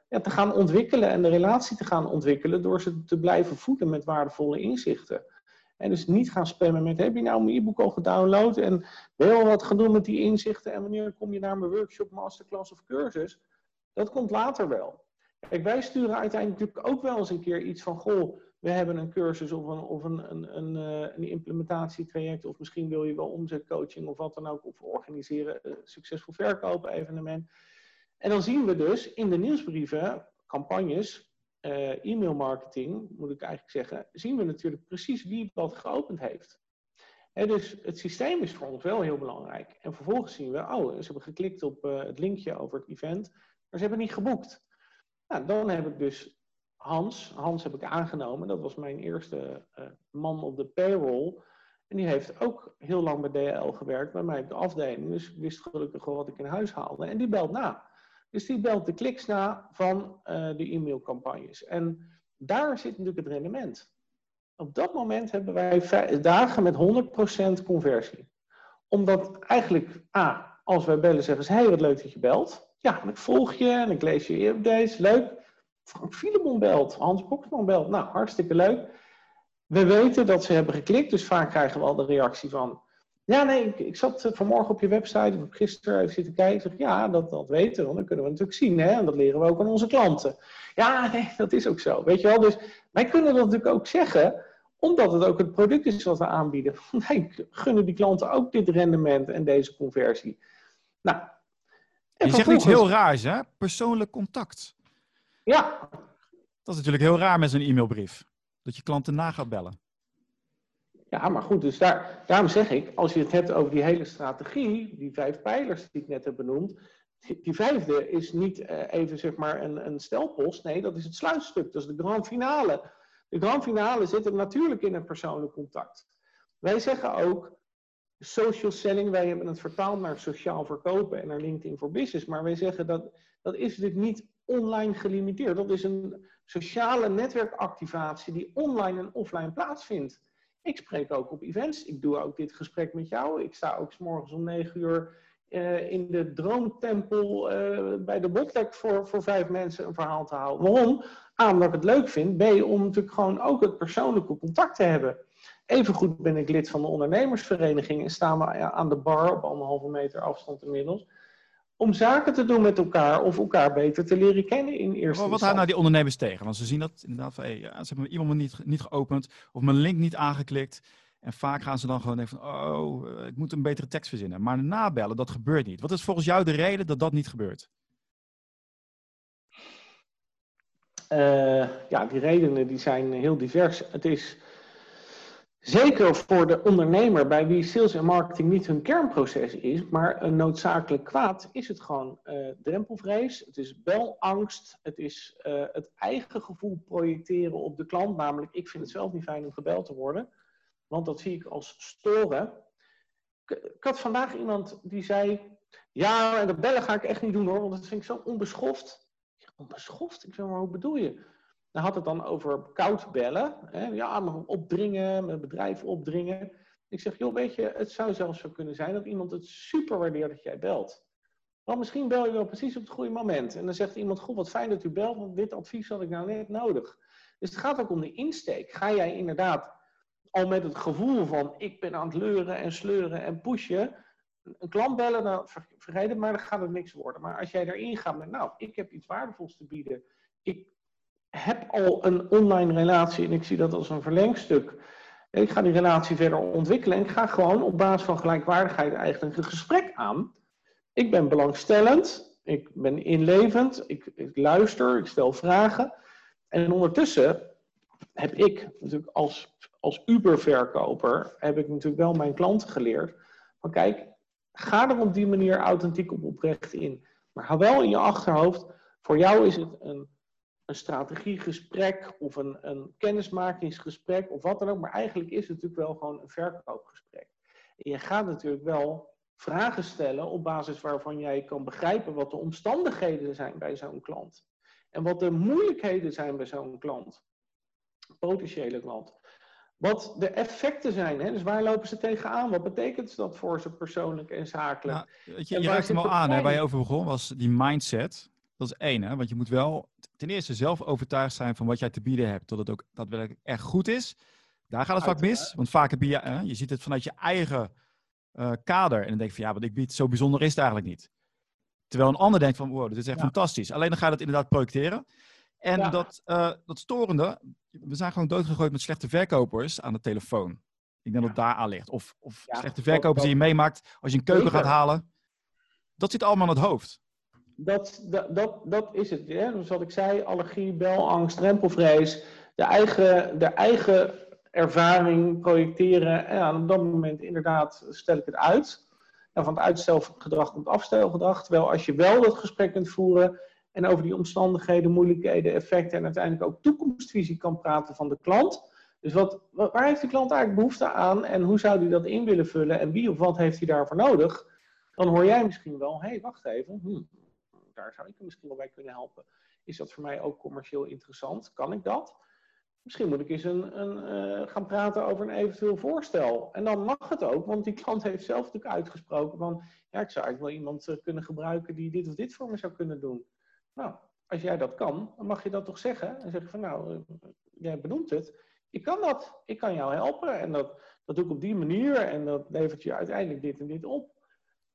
ja, te gaan ontwikkelen en de relatie te gaan ontwikkelen door ze te blijven voeden met waardevolle inzichten. En dus niet gaan spammen met, heb je nou mijn e-book al gedownload? En wel wat gaan doen met die inzichten? En wanneer kom je naar mijn workshop, masterclass of cursus? Dat komt later wel. Kijk, wij sturen uiteindelijk natuurlijk ook wel eens een keer iets van, goh, we hebben een cursus of een, of een, een, een, eh, een implementatietraject, of misschien wil je wel omzetcoaching of wat dan ook, of organiseren, uh, succesvol verkopen evenement. En dan zien we dus in de nieuwsbrieven, campagnes, uh, e-mail marketing, moet ik eigenlijk zeggen, zien we natuurlijk precies wie wat geopend heeft. dus het systeem is voor ons wel heel belangrijk. En vervolgens zien we, oh, ze hebben geklikt op uh, het linkje over het event, maar ze hebben niet geboekt. Nou, dan heb ik dus Hans, Hans heb ik aangenomen, dat was mijn eerste uh, man op de payroll. En die heeft ook heel lang bij DL gewerkt, bij mij op de afdeling. Dus ik wist gelukkig wel wat ik in huis haalde. En die belt na. Dus die belt de kliks na van uh, de e-mailcampagnes. En daar zit natuurlijk het rendement. Op dat moment hebben wij dagen met 100% conversie. Omdat eigenlijk, A, als wij bellen zeggen ze, hé, hey, wat leuk dat je belt. Ja, ik volg je en ik lees je updates, leuk. Frank Filemon belt, Hans Boksman belt. Nou, hartstikke leuk. We weten dat ze hebben geklikt, dus vaak krijgen we al de reactie van... Ja, nee, ik, ik zat eh, vanmorgen op je website, heb gisteren even zitten kijken. Zeg, ja, dat, dat weten we, dat kunnen we natuurlijk zien. Hè? En dat leren we ook aan onze klanten. Ja, [LAUGHS] nee, dat is ook zo. Weet je wel, dus wij kunnen dat natuurlijk ook zeggen, omdat het ook het product is wat we aanbieden. [LAUGHS] Wij gunnen die klanten ook dit rendement en deze conversie. Nou, je zegt iets heel raars, hè? Persoonlijk contact. Ja, Dat is natuurlijk heel raar met zo'n e-mailbrief. Dat je klanten na gaat bellen. Ja, maar goed, dus daar, daarom zeg ik, als je het hebt over die hele strategie, die vijf pijlers die ik net heb benoemd, die, vijfde is niet uh, even zeg maar een, een stelpost, nee, dat is het sluitstuk, dat is de grand finale. De grand finale zit natuurlijk in het persoonlijk contact. Wij zeggen ook, social selling, wij hebben het vertaald naar sociaal verkopen en naar LinkedIn voor Business, maar wij zeggen dat dat is natuurlijk niet online gelimiteerd. Dat is een sociale netwerkactivatie die online en offline plaatsvindt. Ik spreek ook op events. Ik doe ook dit gesprek met jou. Ik sta ook s morgens om 9 uur uh, in de Droomtempel uh, bij de Botlek voor, voor vijf mensen een verhaal te houden. Waarom? A, omdat ik het leuk vind. B, om natuurlijk gewoon ook het persoonlijke contact te hebben. Evengoed ben ik lid van de ondernemersvereniging en staan we aan de bar op anderhalve meter afstand inmiddels om zaken te doen met elkaar of elkaar beter te leren kennen in eerste Wat, wat houdt nou die ondernemers tegen? Want ze zien dat inderdaad van, hey, ja, ze hebben iemand niet, niet geopend of mijn link niet aangeklikt. En vaak gaan ze dan gewoon denken van, oh, eh, ik moet een betere tekst verzinnen. Maar nabellen, dat gebeurt niet. Wat is volgens jou de reden dat dat niet gebeurt? Uh, ja, die redenen die zijn heel divers. Het is Zeker voor de ondernemer bij wie sales en marketing niet hun kernproces is, maar een noodzakelijk kwaad, is het gewoon uh, drempelvrees, het is belangst, het is uh, het eigen gevoel projecteren op de klant, namelijk ik vind het zelf niet fijn om gebeld te worden, want dat zie ik als storen. Ik, ik had vandaag iemand die zei, ja, dat bellen ga ik echt niet doen hoor, want dat vind ik zo onbeschoft. Onbeschoft? Ik zeg maar, hoe bedoel je? Hij had het dan over koud bellen. Hè? Ja, maar opdringen, mijn bedrijf opdringen. Ik zeg, joh, weet je, het zou zelfs zo kunnen zijn dat iemand het super waardeert dat jij belt. Want misschien bel je wel precies op het goede moment. En dan zegt iemand, goed, wat fijn dat u belt, want dit advies had ik nou net nodig. Dus het gaat ook om de insteek. Ga jij inderdaad al met het gevoel van, ik ben aan het leuren en sleuren en pushen, een klant bellen, dan vergeet het maar, dan gaat het niks worden. Maar als jij erin gaat met, nou, ik heb iets waardevols te bieden, ik heb al een online relatie en ik zie dat als een verlengstuk. Ik ga die relatie verder ontwikkelen en ik ga gewoon op basis van gelijkwaardigheid eigenlijk een gesprek aan. Ik ben belangstellend, ik ben inlevend, ik, ik luister, ik stel vragen. En ondertussen heb ik natuurlijk als, als Uber-verkoper, heb ik natuurlijk wel mijn klanten geleerd. Van kijk, ga er op die manier authentiek op oprecht in. Maar hou wel in je achterhoofd, voor jou is het een een strategiegesprek of een, een kennismakingsgesprek of wat dan ook. Maar eigenlijk is het natuurlijk wel gewoon een verkoopgesprek. En je gaat natuurlijk wel vragen stellen op basis waarvan jij kan begrijpen wat de omstandigheden zijn bij zo'n klant. En wat de moeilijkheden zijn bij zo'n klant. Potentiële klant. Wat de effecten zijn. Hè? Dus waar lopen ze tegenaan? Wat betekent dat voor ze persoonlijk en zakelijk? Nou, je, je raakt hem al aan, hè, waar je over begon, was die mindset. Dat is één, hè? want je moet wel ten eerste zelf overtuigd zijn van wat jij te bieden hebt, tot het ook daadwerkelijk echt goed is. Daar gaat het vaak mis, want vaak heb je, hè, je ziet het vanuit je eigen uh, kader en dan denk je van ja, wat ik bied, zo bijzonder is het eigenlijk niet. Terwijl een ander denkt van wow, dit is echt fantastisch. Alleen dan ga je dat inderdaad projecteren. En dat, uh, dat storende, we zijn gewoon doodgegooid met slechte verkopers aan de telefoon. Ik denk dat daar aan ligt. Of, of slechte verkopers die je meemaakt als je een keuken gaat halen. Dat zit allemaal in het hoofd dat, dat, dat, is het. Hè? Dus wat ik zei, allergie, belangst, drempelvrees. De eigen, de eigen ervaring projecteren. En op dat moment inderdaad stel ik het uit. En van het uitstelgedrag komt afstelgedrag. Terwijl als je wel dat gesprek kunt voeren en over die omstandigheden, moeilijkheden, effecten en uiteindelijk ook toekomstvisie kan praten van de klant. Dus wat, waar heeft de klant eigenlijk behoefte aan en hoe zou hij dat in willen vullen en wie of wat heeft hij daarvoor nodig? Dan hoor jij misschien wel, hé, hey, wacht even, hm, daar zou ik misschien wel bij kunnen helpen. Is dat voor mij ook commercieel interessant? Kan ik dat? Misschien moet ik eens een, een uh, gaan praten over een eventueel voorstel. En dan mag het ook, want die klant heeft zelf natuurlijk uitgesproken van... ja, ik zou eigenlijk wel iemand uh, kunnen gebruiken die dit of dit voor me zou kunnen doen. Nou, als jij dat kan, dan mag je dat toch zeggen. En zeggen van nou, uh, jij benoemt het. Ik kan dat. Ik kan jou helpen. En dat, dat doe ik op die manier. En dat levert je uiteindelijk dit en dit op.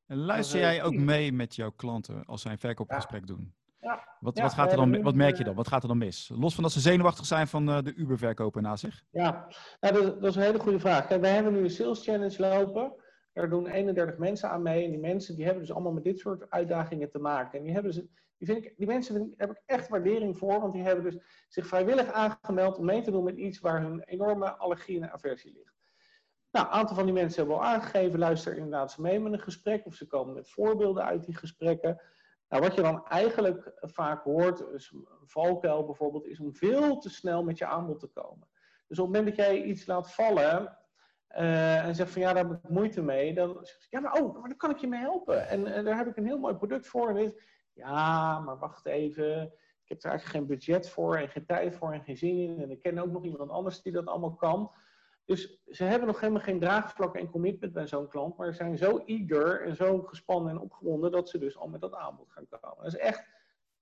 En luister jij ook mee met jouw klanten als zij een verkoopgesprek doen? Ja. Wat, wat, gaat er dan, wat merk je dan? Wat gaat er dan mis? Los van dat ze zenuwachtig zijn van uh, de Uber-verkoper na zich? Ja, nou, dat, dat, is een hele goede vraag. Kijk, wij hebben nu een sales challenge lopen. Daar doen 31 mensen aan mee. En die mensen die hebben dus allemaal met dit soort uitdagingen te maken. En die, hebben ze, die, vind ik, die mensen heb ik echt waardering voor. Want die hebben dus zich vrijwillig aangemeld om mee te doen met iets waar hun enorme allergie en aversie ligt. Nou, een aantal van die mensen hebben al aangegeven, luister inderdaad ze mee met een gesprek. Of ze komen met voorbeelden uit die gesprekken. Nou, wat je dan eigenlijk vaak hoort, dus een valkuil bijvoorbeeld, is om veel te snel met je aanbod te komen. Dus op het moment dat jij iets laat vallen, uh, en zegt van ja, daar heb ik moeite mee. Dan zegt ja, maar oh, maar daar kan ik je mee helpen. En, daar heb ik een heel mooi product voor. En ja, maar wacht even. Ik heb er eigenlijk geen budget voor en geen tijd voor en geen zin in. En ik ken ook nog iemand anders die dat allemaal kan. Dus ze hebben nog helemaal geen draagvlak en commitment bij zo'n klant. Maar ze zijn zo eager en zo gespannen en opgewonden dat ze dus al met dat aanbod gaan komen. Dat is echt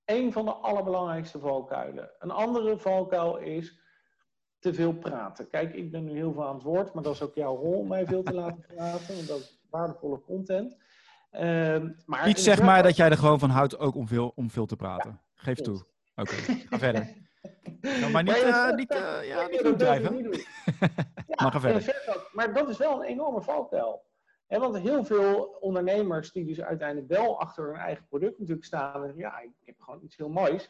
een van de allerbelangrijkste valkuilen. Een andere valkuil is te veel praten. Kijk, ik ben nu heel veel aan het woord, maar dat is ook jouw rol om mij veel te laten praten, want dat is waardevolle content. Uh, maar Iets zeg maar dat jij er gewoon van houdt ook om veel, om veel te praten. Geef toe. Oké, ga verder. [LAUGHS] Nou, maar niet, uh, niet, uh, ja, niet doen drijven. Ja, maar. Maar dat is wel een enorme valkuil. want heel veel ondernemers die dus uiteindelijk wel achter hun eigen product natuurlijk staan. En ja, ik heb gewoon iets heel moois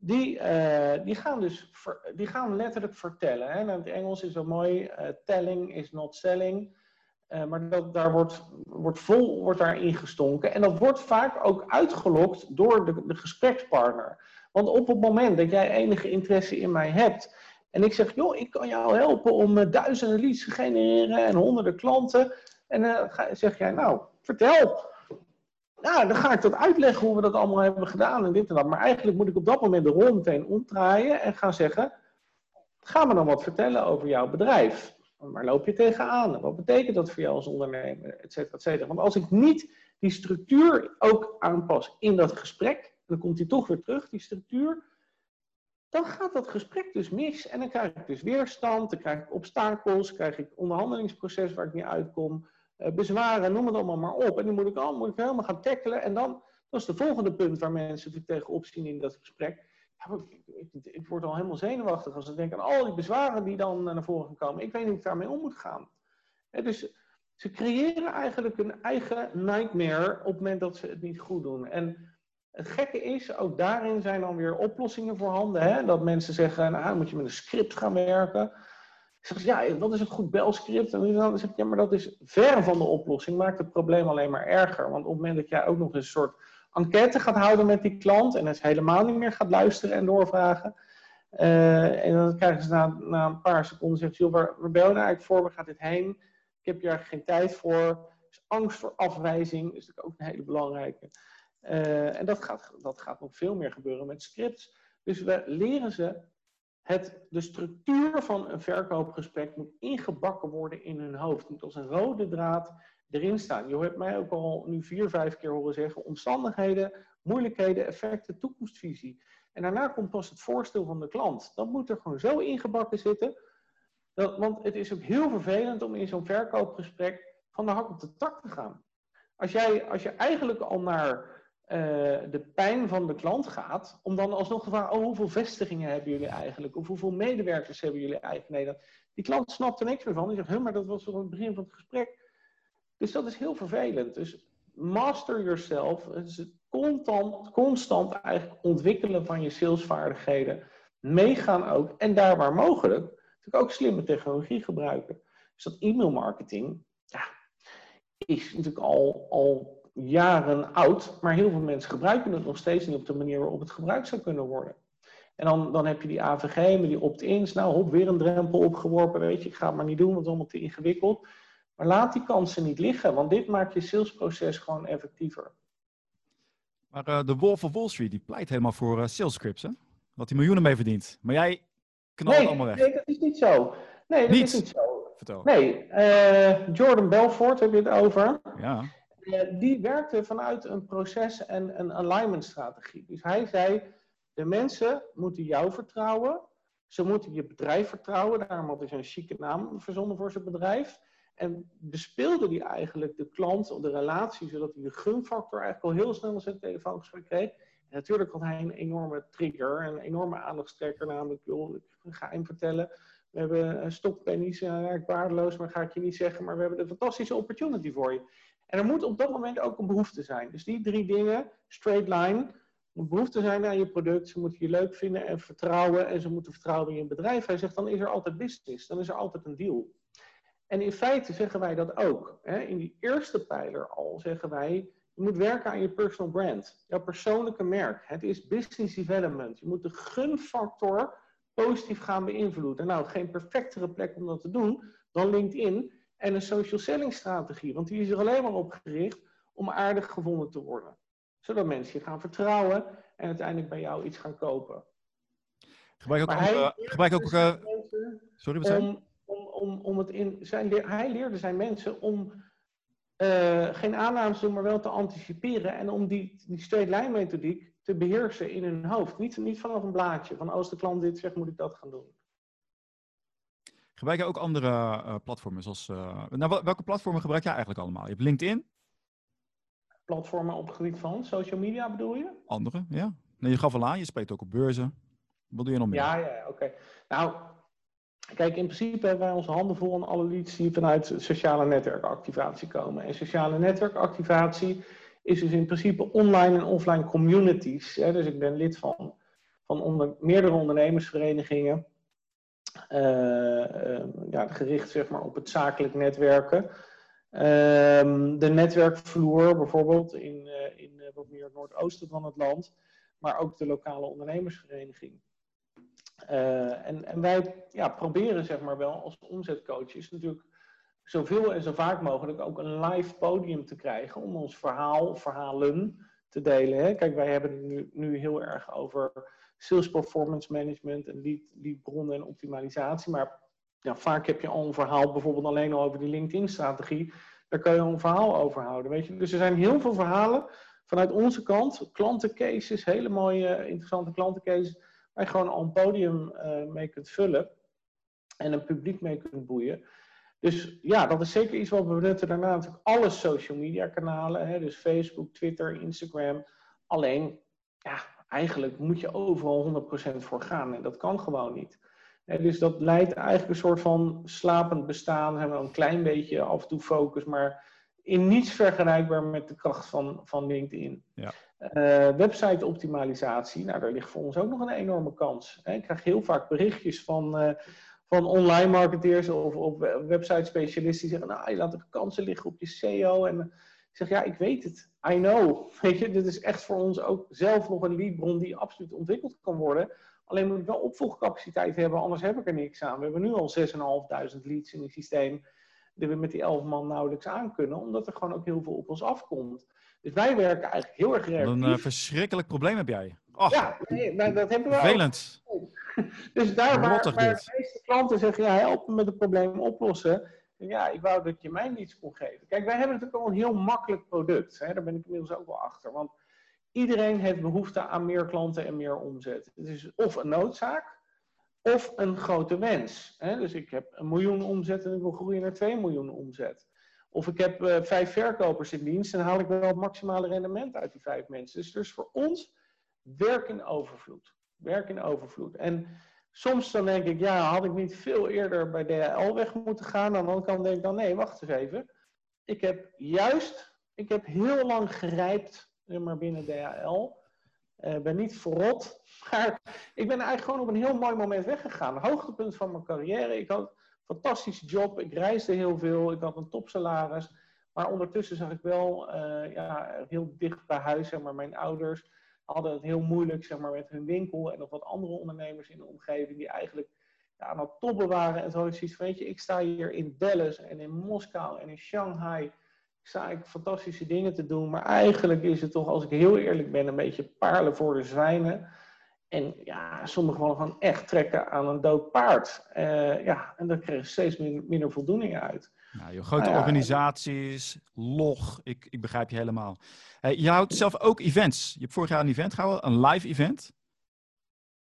die, uh, die, gaan dus die gaan letterlijk vertellen. Hè? Nou, in het Engels is zo mooi, uh, telling is not selling. Uh, maar dat, daar wordt, wordt vol wordt daar ingestonken. En dat wordt vaak ook uitgelokt door de, de gesprekspartner. Want op het moment dat jij enige interesse in mij hebt... en ik zeg, joh, ik kan jou helpen om duizenden leads te genereren... en honderden klanten... en dan zeg jij, nou, vertel... Ja, dan ga ik dat uitleggen hoe we dat allemaal hebben gedaan en dit en dat. Maar eigenlijk moet ik op dat moment de rol meteen omdraaien en gaan zeggen: Ga me dan wat vertellen over jouw bedrijf. Waar loop je tegenaan? Wat betekent dat voor jou als ondernemer? Et cetera, et cetera. Want als ik niet die structuur ook aanpas in dat gesprek, dan komt die toch weer terug, die structuur. Dan gaat dat gesprek dus mis en dan krijg ik dus weerstand, dan krijg ik obstakels, krijg ik onderhandelingsproces waar ik niet uitkom. Eh, bezwaren, noem het allemaal maar op. En die moet ik, al, moet ik helemaal gaan tackelen. En dan, dat is de volgende punt waar mensen tegenop zien in dat gesprek. Ja, ik, word al helemaal zenuwachtig als ik denk aan al die bezwaren die dan naar voren komen. Ik weet niet hoe ik daarmee om moet gaan. dus ze creëren eigenlijk een eigen nightmare op het moment dat ze het niet goed doen. En het gekke is, ook daarin zijn dan weer oplossingen voorhanden. Hè? Dat mensen zeggen, nou moet je met een script gaan werken. Ik zeg, ja, dat is een goed belscript. En dan zeg ik, ja, maar dat is ver van de oplossing. Maakt het probleem alleen maar erger. Want op het moment dat jij ook nog een soort enquête gaat houden met die klant. En het helemaal niet meer gaat luisteren en doorvragen. Uh, en dan krijgen ze na, na een paar seconden, zegt joh, waar, waar ben je nou eigenlijk voor? Waar gaat dit heen? Ik heb hier eigenlijk geen tijd voor. Dus angst voor afwijzing is natuurlijk ook een hele belangrijke. Uh, en dat gaat, dat gaat nog veel meer gebeuren met scripts. Dus we leren ze het, de structuur van een verkoopgesprek moet ingebakken worden in hun hoofd. Moet als een rode draad erin staan. Je hebt mij ook al nu vier, vijf keer horen zeggen: omstandigheden, moeilijkheden, effecten, toekomstvisie. En daarna komt pas het voorstel van de klant. Dat moet er gewoon zo ingebakken zitten. Dat, want het is ook heel vervelend om in zo'n verkoopgesprek van de hak op de tak te gaan. Als, jij, als je eigenlijk al naar de pijn van de klant gaat, om dan alsnog te vragen, oh, hoeveel vestigingen hebben jullie eigenlijk? Of hoeveel medewerkers hebben jullie eigenlijk? Nee, die klant snapt er niks meer van. Die zegt, maar dat was toch het begin van het gesprek. Dus dat is heel vervelend. Dus master yourself, is het constant, constant eigenlijk ontwikkelen van je salesvaardigheden. Meegaan ook, en daar waar mogelijk, natuurlijk ook slimme technologie gebruiken. Dus dat e-mail marketing, ja, is natuurlijk al, al jaren oud, maar heel veel mensen gebruiken het nog steeds niet op de manier waarop het gebruikt zou kunnen worden. En dan, dan heb je die AVG met die opt-ins. Nou, hop, weer een drempel opgeworpen. Weet je, ik ga het maar niet doen, want het is allemaal te ingewikkeld. Maar laat die kansen niet liggen, want dit maakt je salesproces gewoon effectiever. Maar uh, de Wolf of Wall Street, die pleit helemaal voor uh, sales scripts, hè? Dat hij miljoenen mee verdient. Maar jij knalt nee, allemaal weg. Nee, dat is niet zo. Nee, dat is niet zo. Vertel. Nee, uh, Jordan Belfort heb je het over. Ja. Eh, die werkte vanuit een proces- en een alignment-strategie. Dus hij zei: de mensen moeten jou vertrouwen, ze moeten je bedrijf vertrouwen. Daarom had hij een chique naam verzonnen voor zijn bedrijf. En bespeelde hij eigenlijk de klant of de relatie, zodat hij de gunfactor eigenlijk al heel snel in zijn telefoongesprek kreeg. En natuurlijk had hij een enorme trigger, een enorme aandachtstrekker, namelijk, joh, ik ga hem vertellen We hebben stokpennies, uh, waardeloos, maar ga ik je niet zeggen. Maar we hebben een fantastische opportunity voor je. En er moet op dat moment ook een behoefte zijn. Dus die drie dingen, straight line, moet behoefte zijn aan je product. Ze moeten je leuk vinden en vertrouwen. En ze moeten vertrouwen in je bedrijf. Hij zegt, dan is er altijd business. Dan is er altijd een deal. En in feite zeggen wij dat ook. Hè? In die eerste pijler al zeggen wij, je moet werken aan je personal brand. Jouw persoonlijke merk. Het is business development. Je moet de gunfactor positief gaan beïnvloeden. Nou, geen perfectere plek om dat te doen dan LinkedIn en een social selling strategie. Want die is er alleen maar op gericht om aardig gevonden te worden. Zodat mensen je gaan vertrouwen en uiteindelijk bij jou iets gaan kopen. Gebruik ook, gebruik ook uh, sorry, wat zei om, om, om, om het in zijn, Hij leerde zijn mensen om uh, geen aannames te doen, maar wel te anticiperen. En om die, die straight line methodiek te beheersen in hun hoofd. Niet, niet vanaf een blaadje, van als de klant dit zegt, moet ik dat gaan doen. Gebruik je ook andere uh, platformen? Zoals, uh, nou, welke platformen gebruik jij eigenlijk allemaal? Je hebt LinkedIn? Platformen op het gebied van social media bedoel je? Andere, ja. Nee, je gaf al aan, je spreekt ook op beurzen. Wat doe je nog meer? Ja, ja, oké. Nou, kijk, in principe hebben wij onze handen vol aan alle leads die vanuit sociale netwerkactivatie komen. En sociale netwerkactivatie is dus in principe online en offline communities. Hè? Dus ik ben lid van, van onder, meerdere ondernemersverenigingen. Uh, ja, gericht zeg maar, op het zakelijk netwerken. Uh, de netwerkvloer bijvoorbeeld in, uh, in wat meer het noordoosten van het land. Maar ook de lokale ondernemersvereniging. en, en wij ja, proberen zeg maar wel als omzetcoaches natuurlijk zoveel en zo vaak mogelijk ook een live podium te krijgen om ons verhaal, verhalen te delen. Hè? Kijk, wij hebben het nu, nu heel erg over sales performance management en lead, leadbronnen en optimalisatie. Maar ja, vaak heb je al een verhaal, bijvoorbeeld alleen al over die LinkedIn-strategie. Daar kan je al een verhaal over houden. Weet je? Dus er zijn heel veel verhalen vanuit onze kant, klantencases, hele mooie, interessante klantencases, waar je gewoon al een podium uh, mee kunt vullen en een publiek mee kunt boeien. Dus ja, dat is zeker iets wat we benutten. Daarna natuurlijk alle social media kanalen. Hè, dus Facebook, Twitter, Instagram. Alleen, ja, eigenlijk moet je overal 100% voor gaan. En dat kan gewoon niet. dus dat leidt eigenlijk een soort van slapend bestaan. Hebben we een klein beetje af en toe focus, maar in niets vergelijkbaar met de kracht van, van LinkedIn. Ja. Uh, website optimalisatie, nou daar ligt voor ons ook nog een enorme kans. Ik krijg heel vaak berichtjes van, uh, van online marketeers of, of website specialisten die zeggen, nou je laat de kansen liggen op je SEO. En ik zeg, ja ik weet het, I know. [LAUGHS] Weet je, dit is echt voor ons ook zelf nog een leadbron die absoluut ontwikkeld kan worden. Alleen moet ik wel opvolgcapaciteit hebben, anders heb ik er niks aan. We hebben nu al 6.500 leads in het systeem die we met die 11 man nauwelijks aan kunnen, omdat er gewoon ook heel veel op ons afkomt. Dus wij werken eigenlijk heel erg reactief. Een uh, verschrikkelijk probleem heb jij. Och, ja, nee, dat hebben we Vervelend. Ook. [LAUGHS] Dus daar waar, waar de meeste klanten zeggen, ja, help me met het probleem oplossen. Ja, ik wou dat je mij niets kon geven. Kijk, wij hebben natuurlijk al een heel makkelijk product. Hè? Daar ben ik inmiddels ook wel achter. Want iedereen heeft behoefte aan meer klanten en meer omzet. Het is of een noodzaak, of een grote wens. Hè? Dus ik heb een miljoen omzet en ik wil groeien naar 2 miljoen omzet. Of ik heb uh, vijf verkopers in dienst en haal ik wel het maximale rendement uit die vijf mensen. Dus, dus voor ons werk in overvloed. Werk in overvloed. En soms dan denk ik, ja, had ik niet veel eerder bij DHL weg moeten gaan? Aan de andere denk ik dan, nee, wacht eens even. Ik heb juist, ik heb heel lang gerijpt maar binnen DHL. Uh, ben niet verrot, [LAUGHS] maar ik ben eigenlijk gewoon op een heel mooi moment weggegaan. Hoogtepunt van mijn carrière. Ik had een fantastische job, ik reisde heel veel, ik had een topsalaris. Maar ondertussen zag ik wel uh, ja, heel dicht bij huis, zeg maar, mijn ouders hadden het heel moeilijk zeg maar, met hun winkel en nog wat andere ondernemers in de omgeving die eigenlijk ja, aan het toppen waren. En zo is iets weet je, ik sta hier in Dallas en in Moskou en in Shanghai. Ik sta ik fantastische dingen te doen, maar eigenlijk is het toch, als ik heel eerlijk ben, een beetje paarlen voor de zwijnen. En ja, sommigen vallen gewoon echt trekken aan een dood paard. Uh, ja, en daar kreeg steeds minder, minder voldoening uit. Nou, je grote nou organisaties, log, ik, ik begrijp je helemaal. Je houdt zelf ook events. Je hebt vorig jaar een event gehouden, een live event.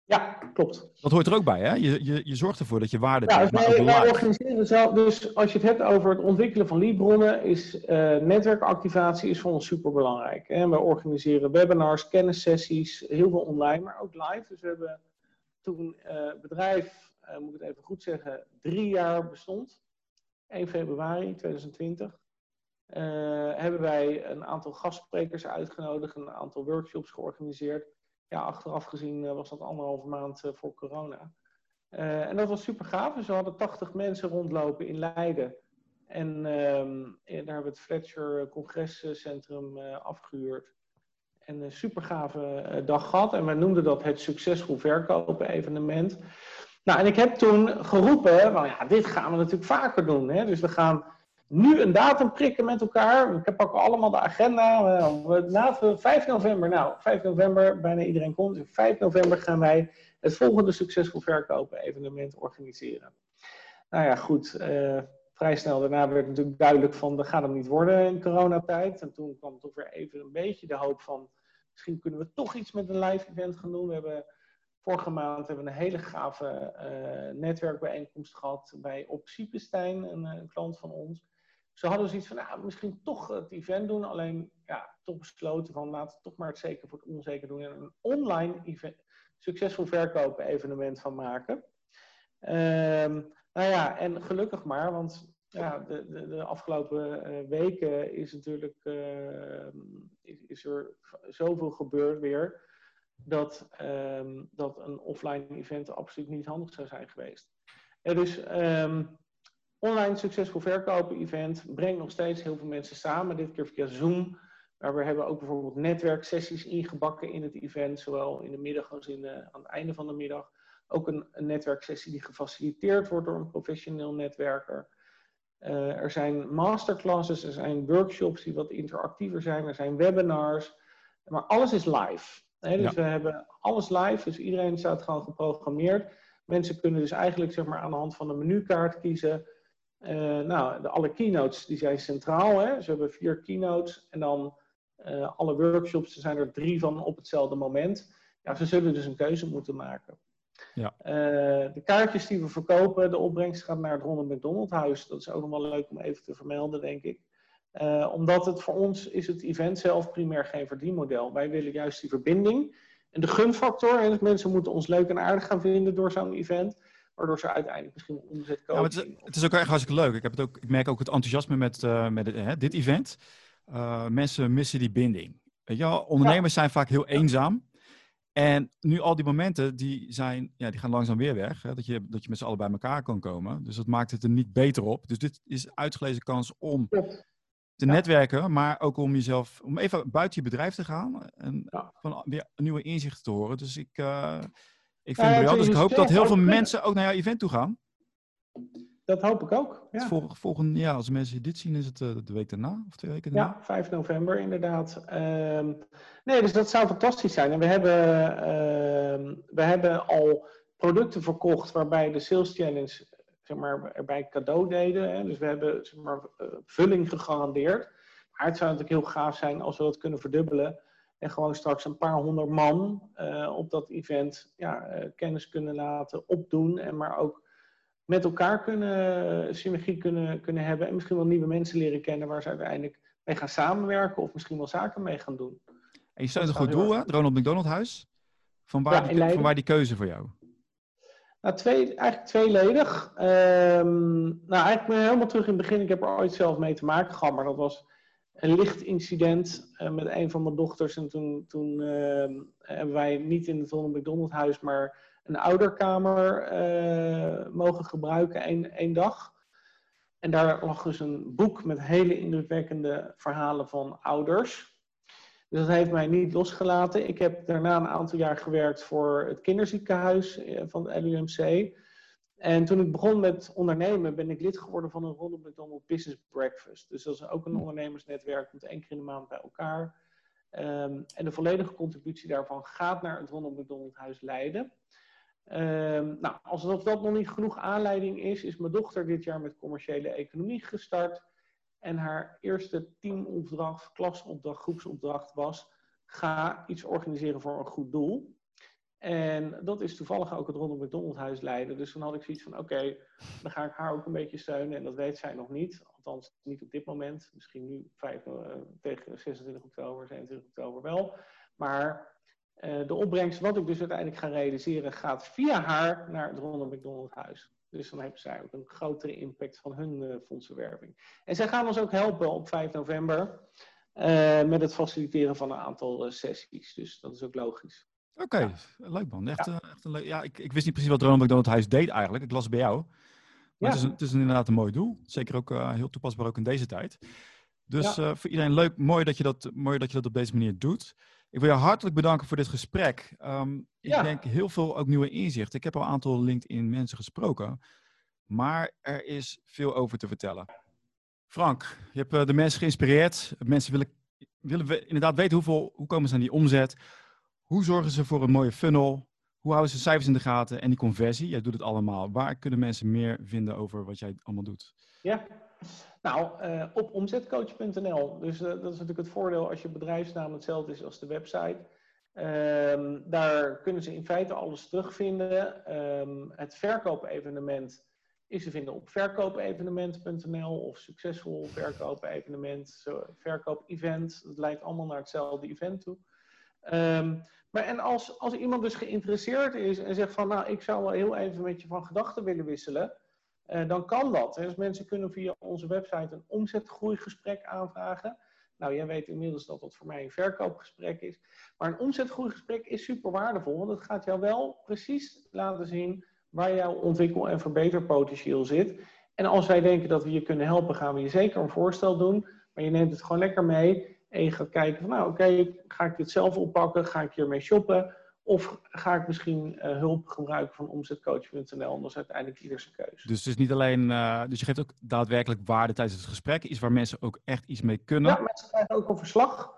Ja, klopt. Dat hoort er ook bij, hè? Je, je, je zorgt ervoor dat je waarde ja, dus wij, wij organiseren zelf, dus als je het hebt over het ontwikkelen van leadbronnen, is uh, netwerkactivatie is voor ons super belangrijk. En we organiseren webinars, kennissessies, heel veel online, maar ook live. Dus we hebben toen uh, bedrijf moet ik het even goed zeggen, drie jaar bestond, 1 februari 2020, hebben wij een aantal gastsprekers uitgenodigd, een aantal workshops georganiseerd. Ja, achteraf gezien was dat anderhalve maand voor corona. en dat was super gaaf. Dus we hadden 80 mensen rondlopen in Leiden. En ehm, daar hebben we het Fletcher Congrescentrum afgehuurd en een super gave eh, dag gehad. En wij noemden dat het succesvol verkopen evenement. Nou, en ik heb toen geroepen, van ja, dit gaan we natuurlijk vaker doen. Hè? Dus we gaan nu een datum prikken met elkaar. Heb ook allemaal de agenda. Laten 5 november, nou, 5 november, bijna iedereen komt. Dus 5 november gaan wij het volgende succesvol verkopen evenement organiseren. Nou ja, goed. Uh, vrij snel daarna werd natuurlijk duidelijk van, dat gaat hem niet worden in coronatijd. En toen kwam toch weer even een beetje de hoop van, misschien kunnen we toch iets met een live event gaan doen. We hebben vorige maand hebben we een hele gave uh, netwerkbijeenkomst gehad bij Op een, eh, klant van ons. Ze hadden zoiets van, nou, misschien toch het event doen, alleen ja, toch besloten van, laten we toch maar het zeker voor het onzeker doen en een online event, succesvol verkopen evenement van maken. Ehm, nou ja, en gelukkig maar, want ja, de, de, de afgelopen uh, weken is natuurlijk is, is, er zoveel gebeurd weer dat, uh, dat een offline event absoluut niet handig zou zijn geweest. Er is um, online succesvol verkopen event brengt nog steeds heel veel mensen samen, dit keer via Zoom. Maar we hebben ook bijvoorbeeld netwerksessies ingebakken in het event, zowel in de middag als in aan het einde van de middag. Ook een, netwerksessie die gefaciliteerd wordt door een professioneel netwerker. Uh, er zijn masterclasses, er zijn workshops die wat interactiever zijn, er zijn webinars. Maar alles is live. Dus we hebben alles live, dus iedereen staat gewoon geprogrammeerd. Mensen kunnen dus eigenlijk zeg maar, aan de hand van een menukaart kiezen. Uh, nou, de, alle keynotes die zijn centraal. Hè? Ze hebben vier keynotes en dan uh, alle workshops, er zijn er drie van op hetzelfde moment. Ja, ze zullen dus een keuze moeten maken. Ja. Uh, de kaartjes die we verkopen, de opbrengst gaat naar het Ronald McDonald Huis. Dat is ook nog wel leuk om even te vermelden, denk ik. Uh, omdat het voor ons is het event zelf primair geen verdienmodel. Wij willen juist die verbinding en de gunfactor. En dat mensen moeten ons leuk en aardig gaan vinden door zo'n event. Waardoor ze uiteindelijk misschien omzet komen. Ja, het, is, het, is, ook echt hartstikke leuk. Ik, heb het ook, ik merk ook het enthousiasme met, uh, met het, dit event. mensen missen die binding. Ja, ondernemers zijn vaak heel eenzaam. En nu al die momenten, die, zijn, ja, die gaan langzaam weer weg. Hè? Dat, je, dat je met z'n allen bij elkaar kan komen. Dus dat maakt het er niet beter op. Dus dit is uitgelezen kans om te netwerken, maar ook om jezelf, om even buiten je bedrijf te gaan en van weer nieuwe inzichten te horen. Dus ik, uh, ik vind het wel. Dus ik hoop dat heel veel mensen ook naar jouw event toe gaan. Dat hoop ik ook. Ja. volgende, ja, als mensen dit zien, is het uh, de week daarna of twee weken daarna? Ja, 5 november inderdaad. Uh, nee, dus dat zou fantastisch zijn. En we hebben, uh, we hebben al producten verkocht waarbij de sales challenge zeg maar, erbij cadeau deden. Hè. Dus we hebben zeg maar, uh, vulling gegarandeerd. Maar het zou natuurlijk heel gaaf zijn als we dat kunnen verdubbelen. En gewoon straks een paar honderd man uh, op dat event ja, uh, kennis kunnen laten opdoen. En maar ook met elkaar kunnen, synergie kunnen, kunnen hebben en misschien wel nieuwe mensen leren kennen waar ze uiteindelijk mee gaan samenwerken of misschien wel zaken mee gaan doen. En je stelt een goed doel, hè? Het Ronald McDonald Huis. Van waar, die, van waar die keuze voor jou? Nou, twee, eigenlijk tweeledig. Um, nou, eigenlijk helemaal terug in het begin. Ik heb er ooit zelf mee te maken gehad, maar dat was een licht incident uh, met een van mijn dochters. En toen, toen uh, hebben wij niet in het Ronald McDonald Huis, maar een ouderkamer uh, mogen gebruiken één dag. En daar lag dus een boek met hele indrukwekkende verhalen van ouders. Dus dat heeft mij niet losgelaten. Ik heb daarna een aantal jaar gewerkt voor het kinderziekenhuis eh, van de LUMC. En toen ik begon met ondernemen, ben ik lid geworden van een Ronald McDonald Business Breakfast. Dus dat is ook een hm. ondernemersnetwerk, komt één keer in de maand bij elkaar. Um, en de volledige contributie daarvan gaat naar het Ronald McDonald Huis Leiden. Um, nou, als dat, dat nog niet genoeg aanleiding is, is mijn dochter dit jaar met commerciële economie gestart. En haar eerste teamopdracht, klasopdracht, groepsopdracht was: ga iets organiseren voor een goed doel. En dat is toevallig ook het Ronald McDonald Huis leiden. Dus dan had ik zoiets van: oké, dan ga ik haar ook een beetje steunen. En dat weet zij nog niet. Althans, niet op dit moment. Misschien nu 5, uh, tegen 26 oktober, 27 oktober wel. Maar de opbrengst, wat ik dus uiteindelijk ga realiseren, gaat via haar naar het Ronald McDonald Huis. Dus dan hebben zij ook een grotere impact van hun uh, fondsenwerving. En zij gaan ons ook helpen op 5 november met het faciliteren van een aantal sessies. Dus dat is ook logisch. Oké, leuk man. Echt, ja. echt een leuk, ja, ik, ik wist niet precies wat Ronald McDonald Huis deed eigenlijk. Ik las het bij jou. Maar het, is het is inderdaad een mooi doel. Zeker ook heel toepasbaar ook in deze tijd. Dus voor iedereen leuk, mooi dat, je dat, mooi dat je dat op deze manier doet. Ik wil je hartelijk bedanken voor dit gesprek. Um, ik ja. denk heel veel ook nieuwe inzichten. Ik heb al een aantal LinkedIn mensen gesproken. Maar er is veel over te vertellen. Frank, je hebt uh, de mensen geïnspireerd. Mensen willen, willen we inderdaad weten hoeveel, hoe komen ze aan die omzet. Hoe zorgen ze voor een mooie funnel? Hoe houden ze cijfers in de gaten en die conversie? Jij doet het allemaal. Waar kunnen mensen meer vinden over wat jij allemaal doet? Ja, nou, uh, op omzetcoach.nl. Dus uh, dat is natuurlijk het voordeel als je bedrijfsnaam hetzelfde is als de website. Um, daar kunnen ze in feite alles terugvinden. Um, het verkoopevenement is te vinden op verkoopevenement.nl of succesvol verkoopevenement, verkoop-event. Dat leidt allemaal naar hetzelfde event toe. Um, maar en als, als iemand dus geïnteresseerd is en zegt van, nou, ik zou wel heel even met je van gedachten willen wisselen, uh, dan kan dat. Dus mensen kunnen via onze website een omzetgroeigesprek aanvragen. Nou, jij weet inmiddels dat dat voor mij een verkoopgesprek is. Maar een omzetgroeigesprek is super waardevol, want het gaat jou wel precies laten zien waar jouw ontwikkel- en verbeterpotentieel zit. En als wij denken dat we je kunnen helpen, gaan we je zeker een voorstel doen. Maar je neemt het gewoon lekker mee. En je gaat kijken van, nou oké, ga ik dit zelf oppakken? Ga ik hiermee shoppen? Of ga ik misschien uh, hulp gebruiken van omzetcoach.nl? Dat is uiteindelijk ieder zijn keuze. Dus het is niet alleen, uh, dus je geeft ook daadwerkelijk waarde tijdens het gesprek. Iets waar mensen ook echt iets mee kunnen. Ja, mensen krijgen ook een verslag.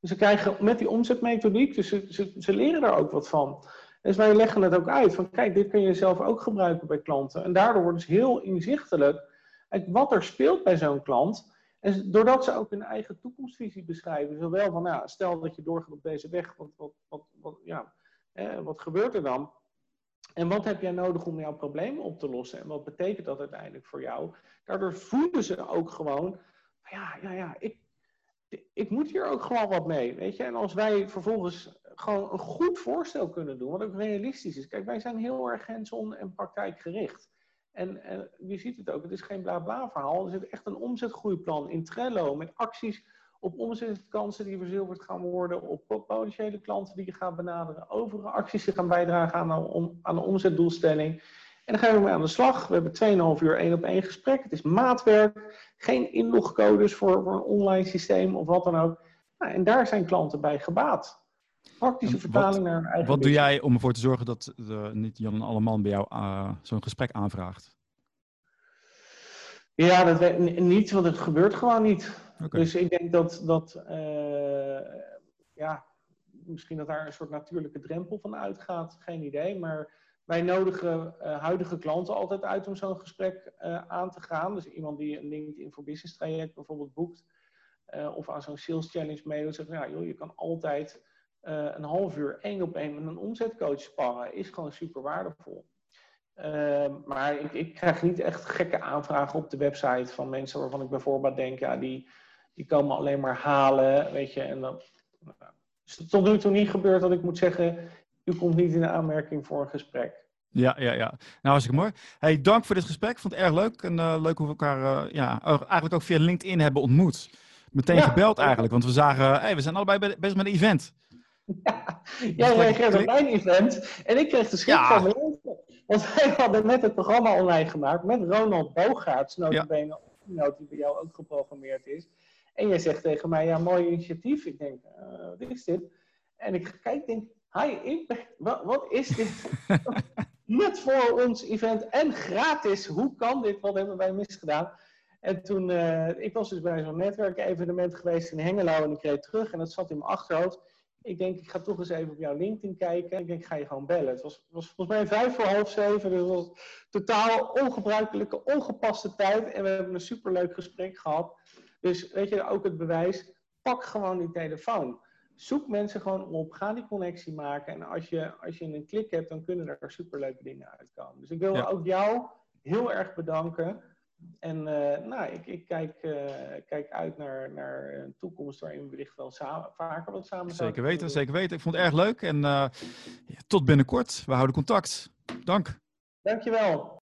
Dus ze krijgen met die omzetmethodiek, dus ze, ze, ze leren daar ook wat van. Dus wij leggen het ook uit van kijk, dit kun je zelf ook gebruiken bij klanten. En daardoor wordt het heel inzichtelijk wat er speelt bij zo'n klant. En doordat ze ook hun eigen toekomstvisie beschrijven, zowel van, nou, stel dat je doorgaat op deze weg, wat, wat, wat, wat, ja, wat gebeurt er dan? En wat heb jij nodig om jouw problemen op te lossen? En wat betekent dat uiteindelijk voor jou? Daardoor voelen ze ook gewoon, ja, ja, ja, ik, ik moet hier ook gewoon wat mee, weet je? En als wij vervolgens gewoon een goed voorstel kunnen doen, wat ook realistisch is. Kijk, wij zijn heel erg hands-on en praktijkgericht. En, en je ziet het ook, het is geen bla bla verhaal. Er zit echt een omzetgroeiplan in Trello met acties op omzetkansen die verzilverd gaan worden, op potentiële klanten die je gaat benaderen, overige acties die gaan bijdragen aan de, aan de omzetdoelstelling. En dan gaan we mee aan de slag. We hebben 2,5 uur één op één gesprek. Het is maatwerk, geen inlogcodes voor, voor een online systeem of wat dan ook. Nou, en daar zijn klanten bij gebaat. Praktische vertaling naar eigen Wat doe jij om ervoor te zorgen dat de, niet Jan en Alleman bij jou uh, zo'n gesprek aanvraagt? Ja, dat weet, niet, want het gebeurt gewoon niet. Dus ik denk dat, dat uh, ja, misschien dat daar een soort natuurlijke drempel van uitgaat, geen idee. Maar wij nodigen uh, huidige klanten altijd uit om zo'n gesprek uh, aan te gaan. Dus iemand die een LinkedIn voor Business traject bijvoorbeeld boekt, of aan zo'n sales challenge meedoet, zegt, ja, joh, je kan altijd een half uur één op één met een omzetcoach sparren is gewoon super waardevol. Uh, maar ik, ik, krijg niet echt gekke aanvragen op de website van mensen waarvan ik bijvoorbeeld denk, ja, die, die komen alleen maar halen, weet je. En dat is het tot nu toe niet gebeurd dat ik moet zeggen, u komt niet in de aanmerking voor een gesprek. Ja, ja, ja. Nou, hartstikke mooi. Hey, dank voor dit gesprek. Ik vond het erg leuk. En uh, leuk hoe we elkaar uh, ja, eigenlijk ook via LinkedIn hebben ontmoet. Meteen ja. gebeld eigenlijk, want we zagen, hey, we zijn allebei bezig met een event. Ja, [LAUGHS] jij reageerde op mijn event en ik kreeg de schrik ja. van mijn leven. Want [LAUGHS] wij hadden net het programma online gemaakt met Ronald Bogaerts, notabene, ja. die bij jou ook geprogrammeerd is. En jij zegt tegen mij, ja, mooi initiatief. Ik denk, uh, wat is dit? En ik kijk, denk, hi, impact, wat, wat is dit? [LAUGHS] net voor ons event en gratis. Hoe kan dit? Wat hebben wij misgedaan? En toen, uh, ik was dus bij zo'n netwerkevenement geweest in Hengelo en ik reed terug en dat zat in mijn achterhoofd ik denk, ik ga toch eens even op jouw LinkedIn kijken. Ik denk, ik ga je gewoon bellen. Het was, was volgens mij vijf voor half zeven. Dus het was totaal ongebruikelijke, ongepaste tijd. En we hebben een superleuk gesprek gehad. Dus weet je, ook het bewijs, pak gewoon die telefoon. Zoek mensen gewoon op, ga die connectie maken. En als je, als je een klik hebt, dan kunnen er superleuke dingen uitkomen. Dus ik wil ook jou heel erg bedanken. En eh, nou, ik, ik kijk, eh, kijk uit naar, naar een toekomst waarin we wellicht wel samen, vaker wat samen zijn. Zeker weten, zeker weten. Ik vond het erg leuk. En eh, tot binnenkort. We houden contact. Dank. Dankjewel.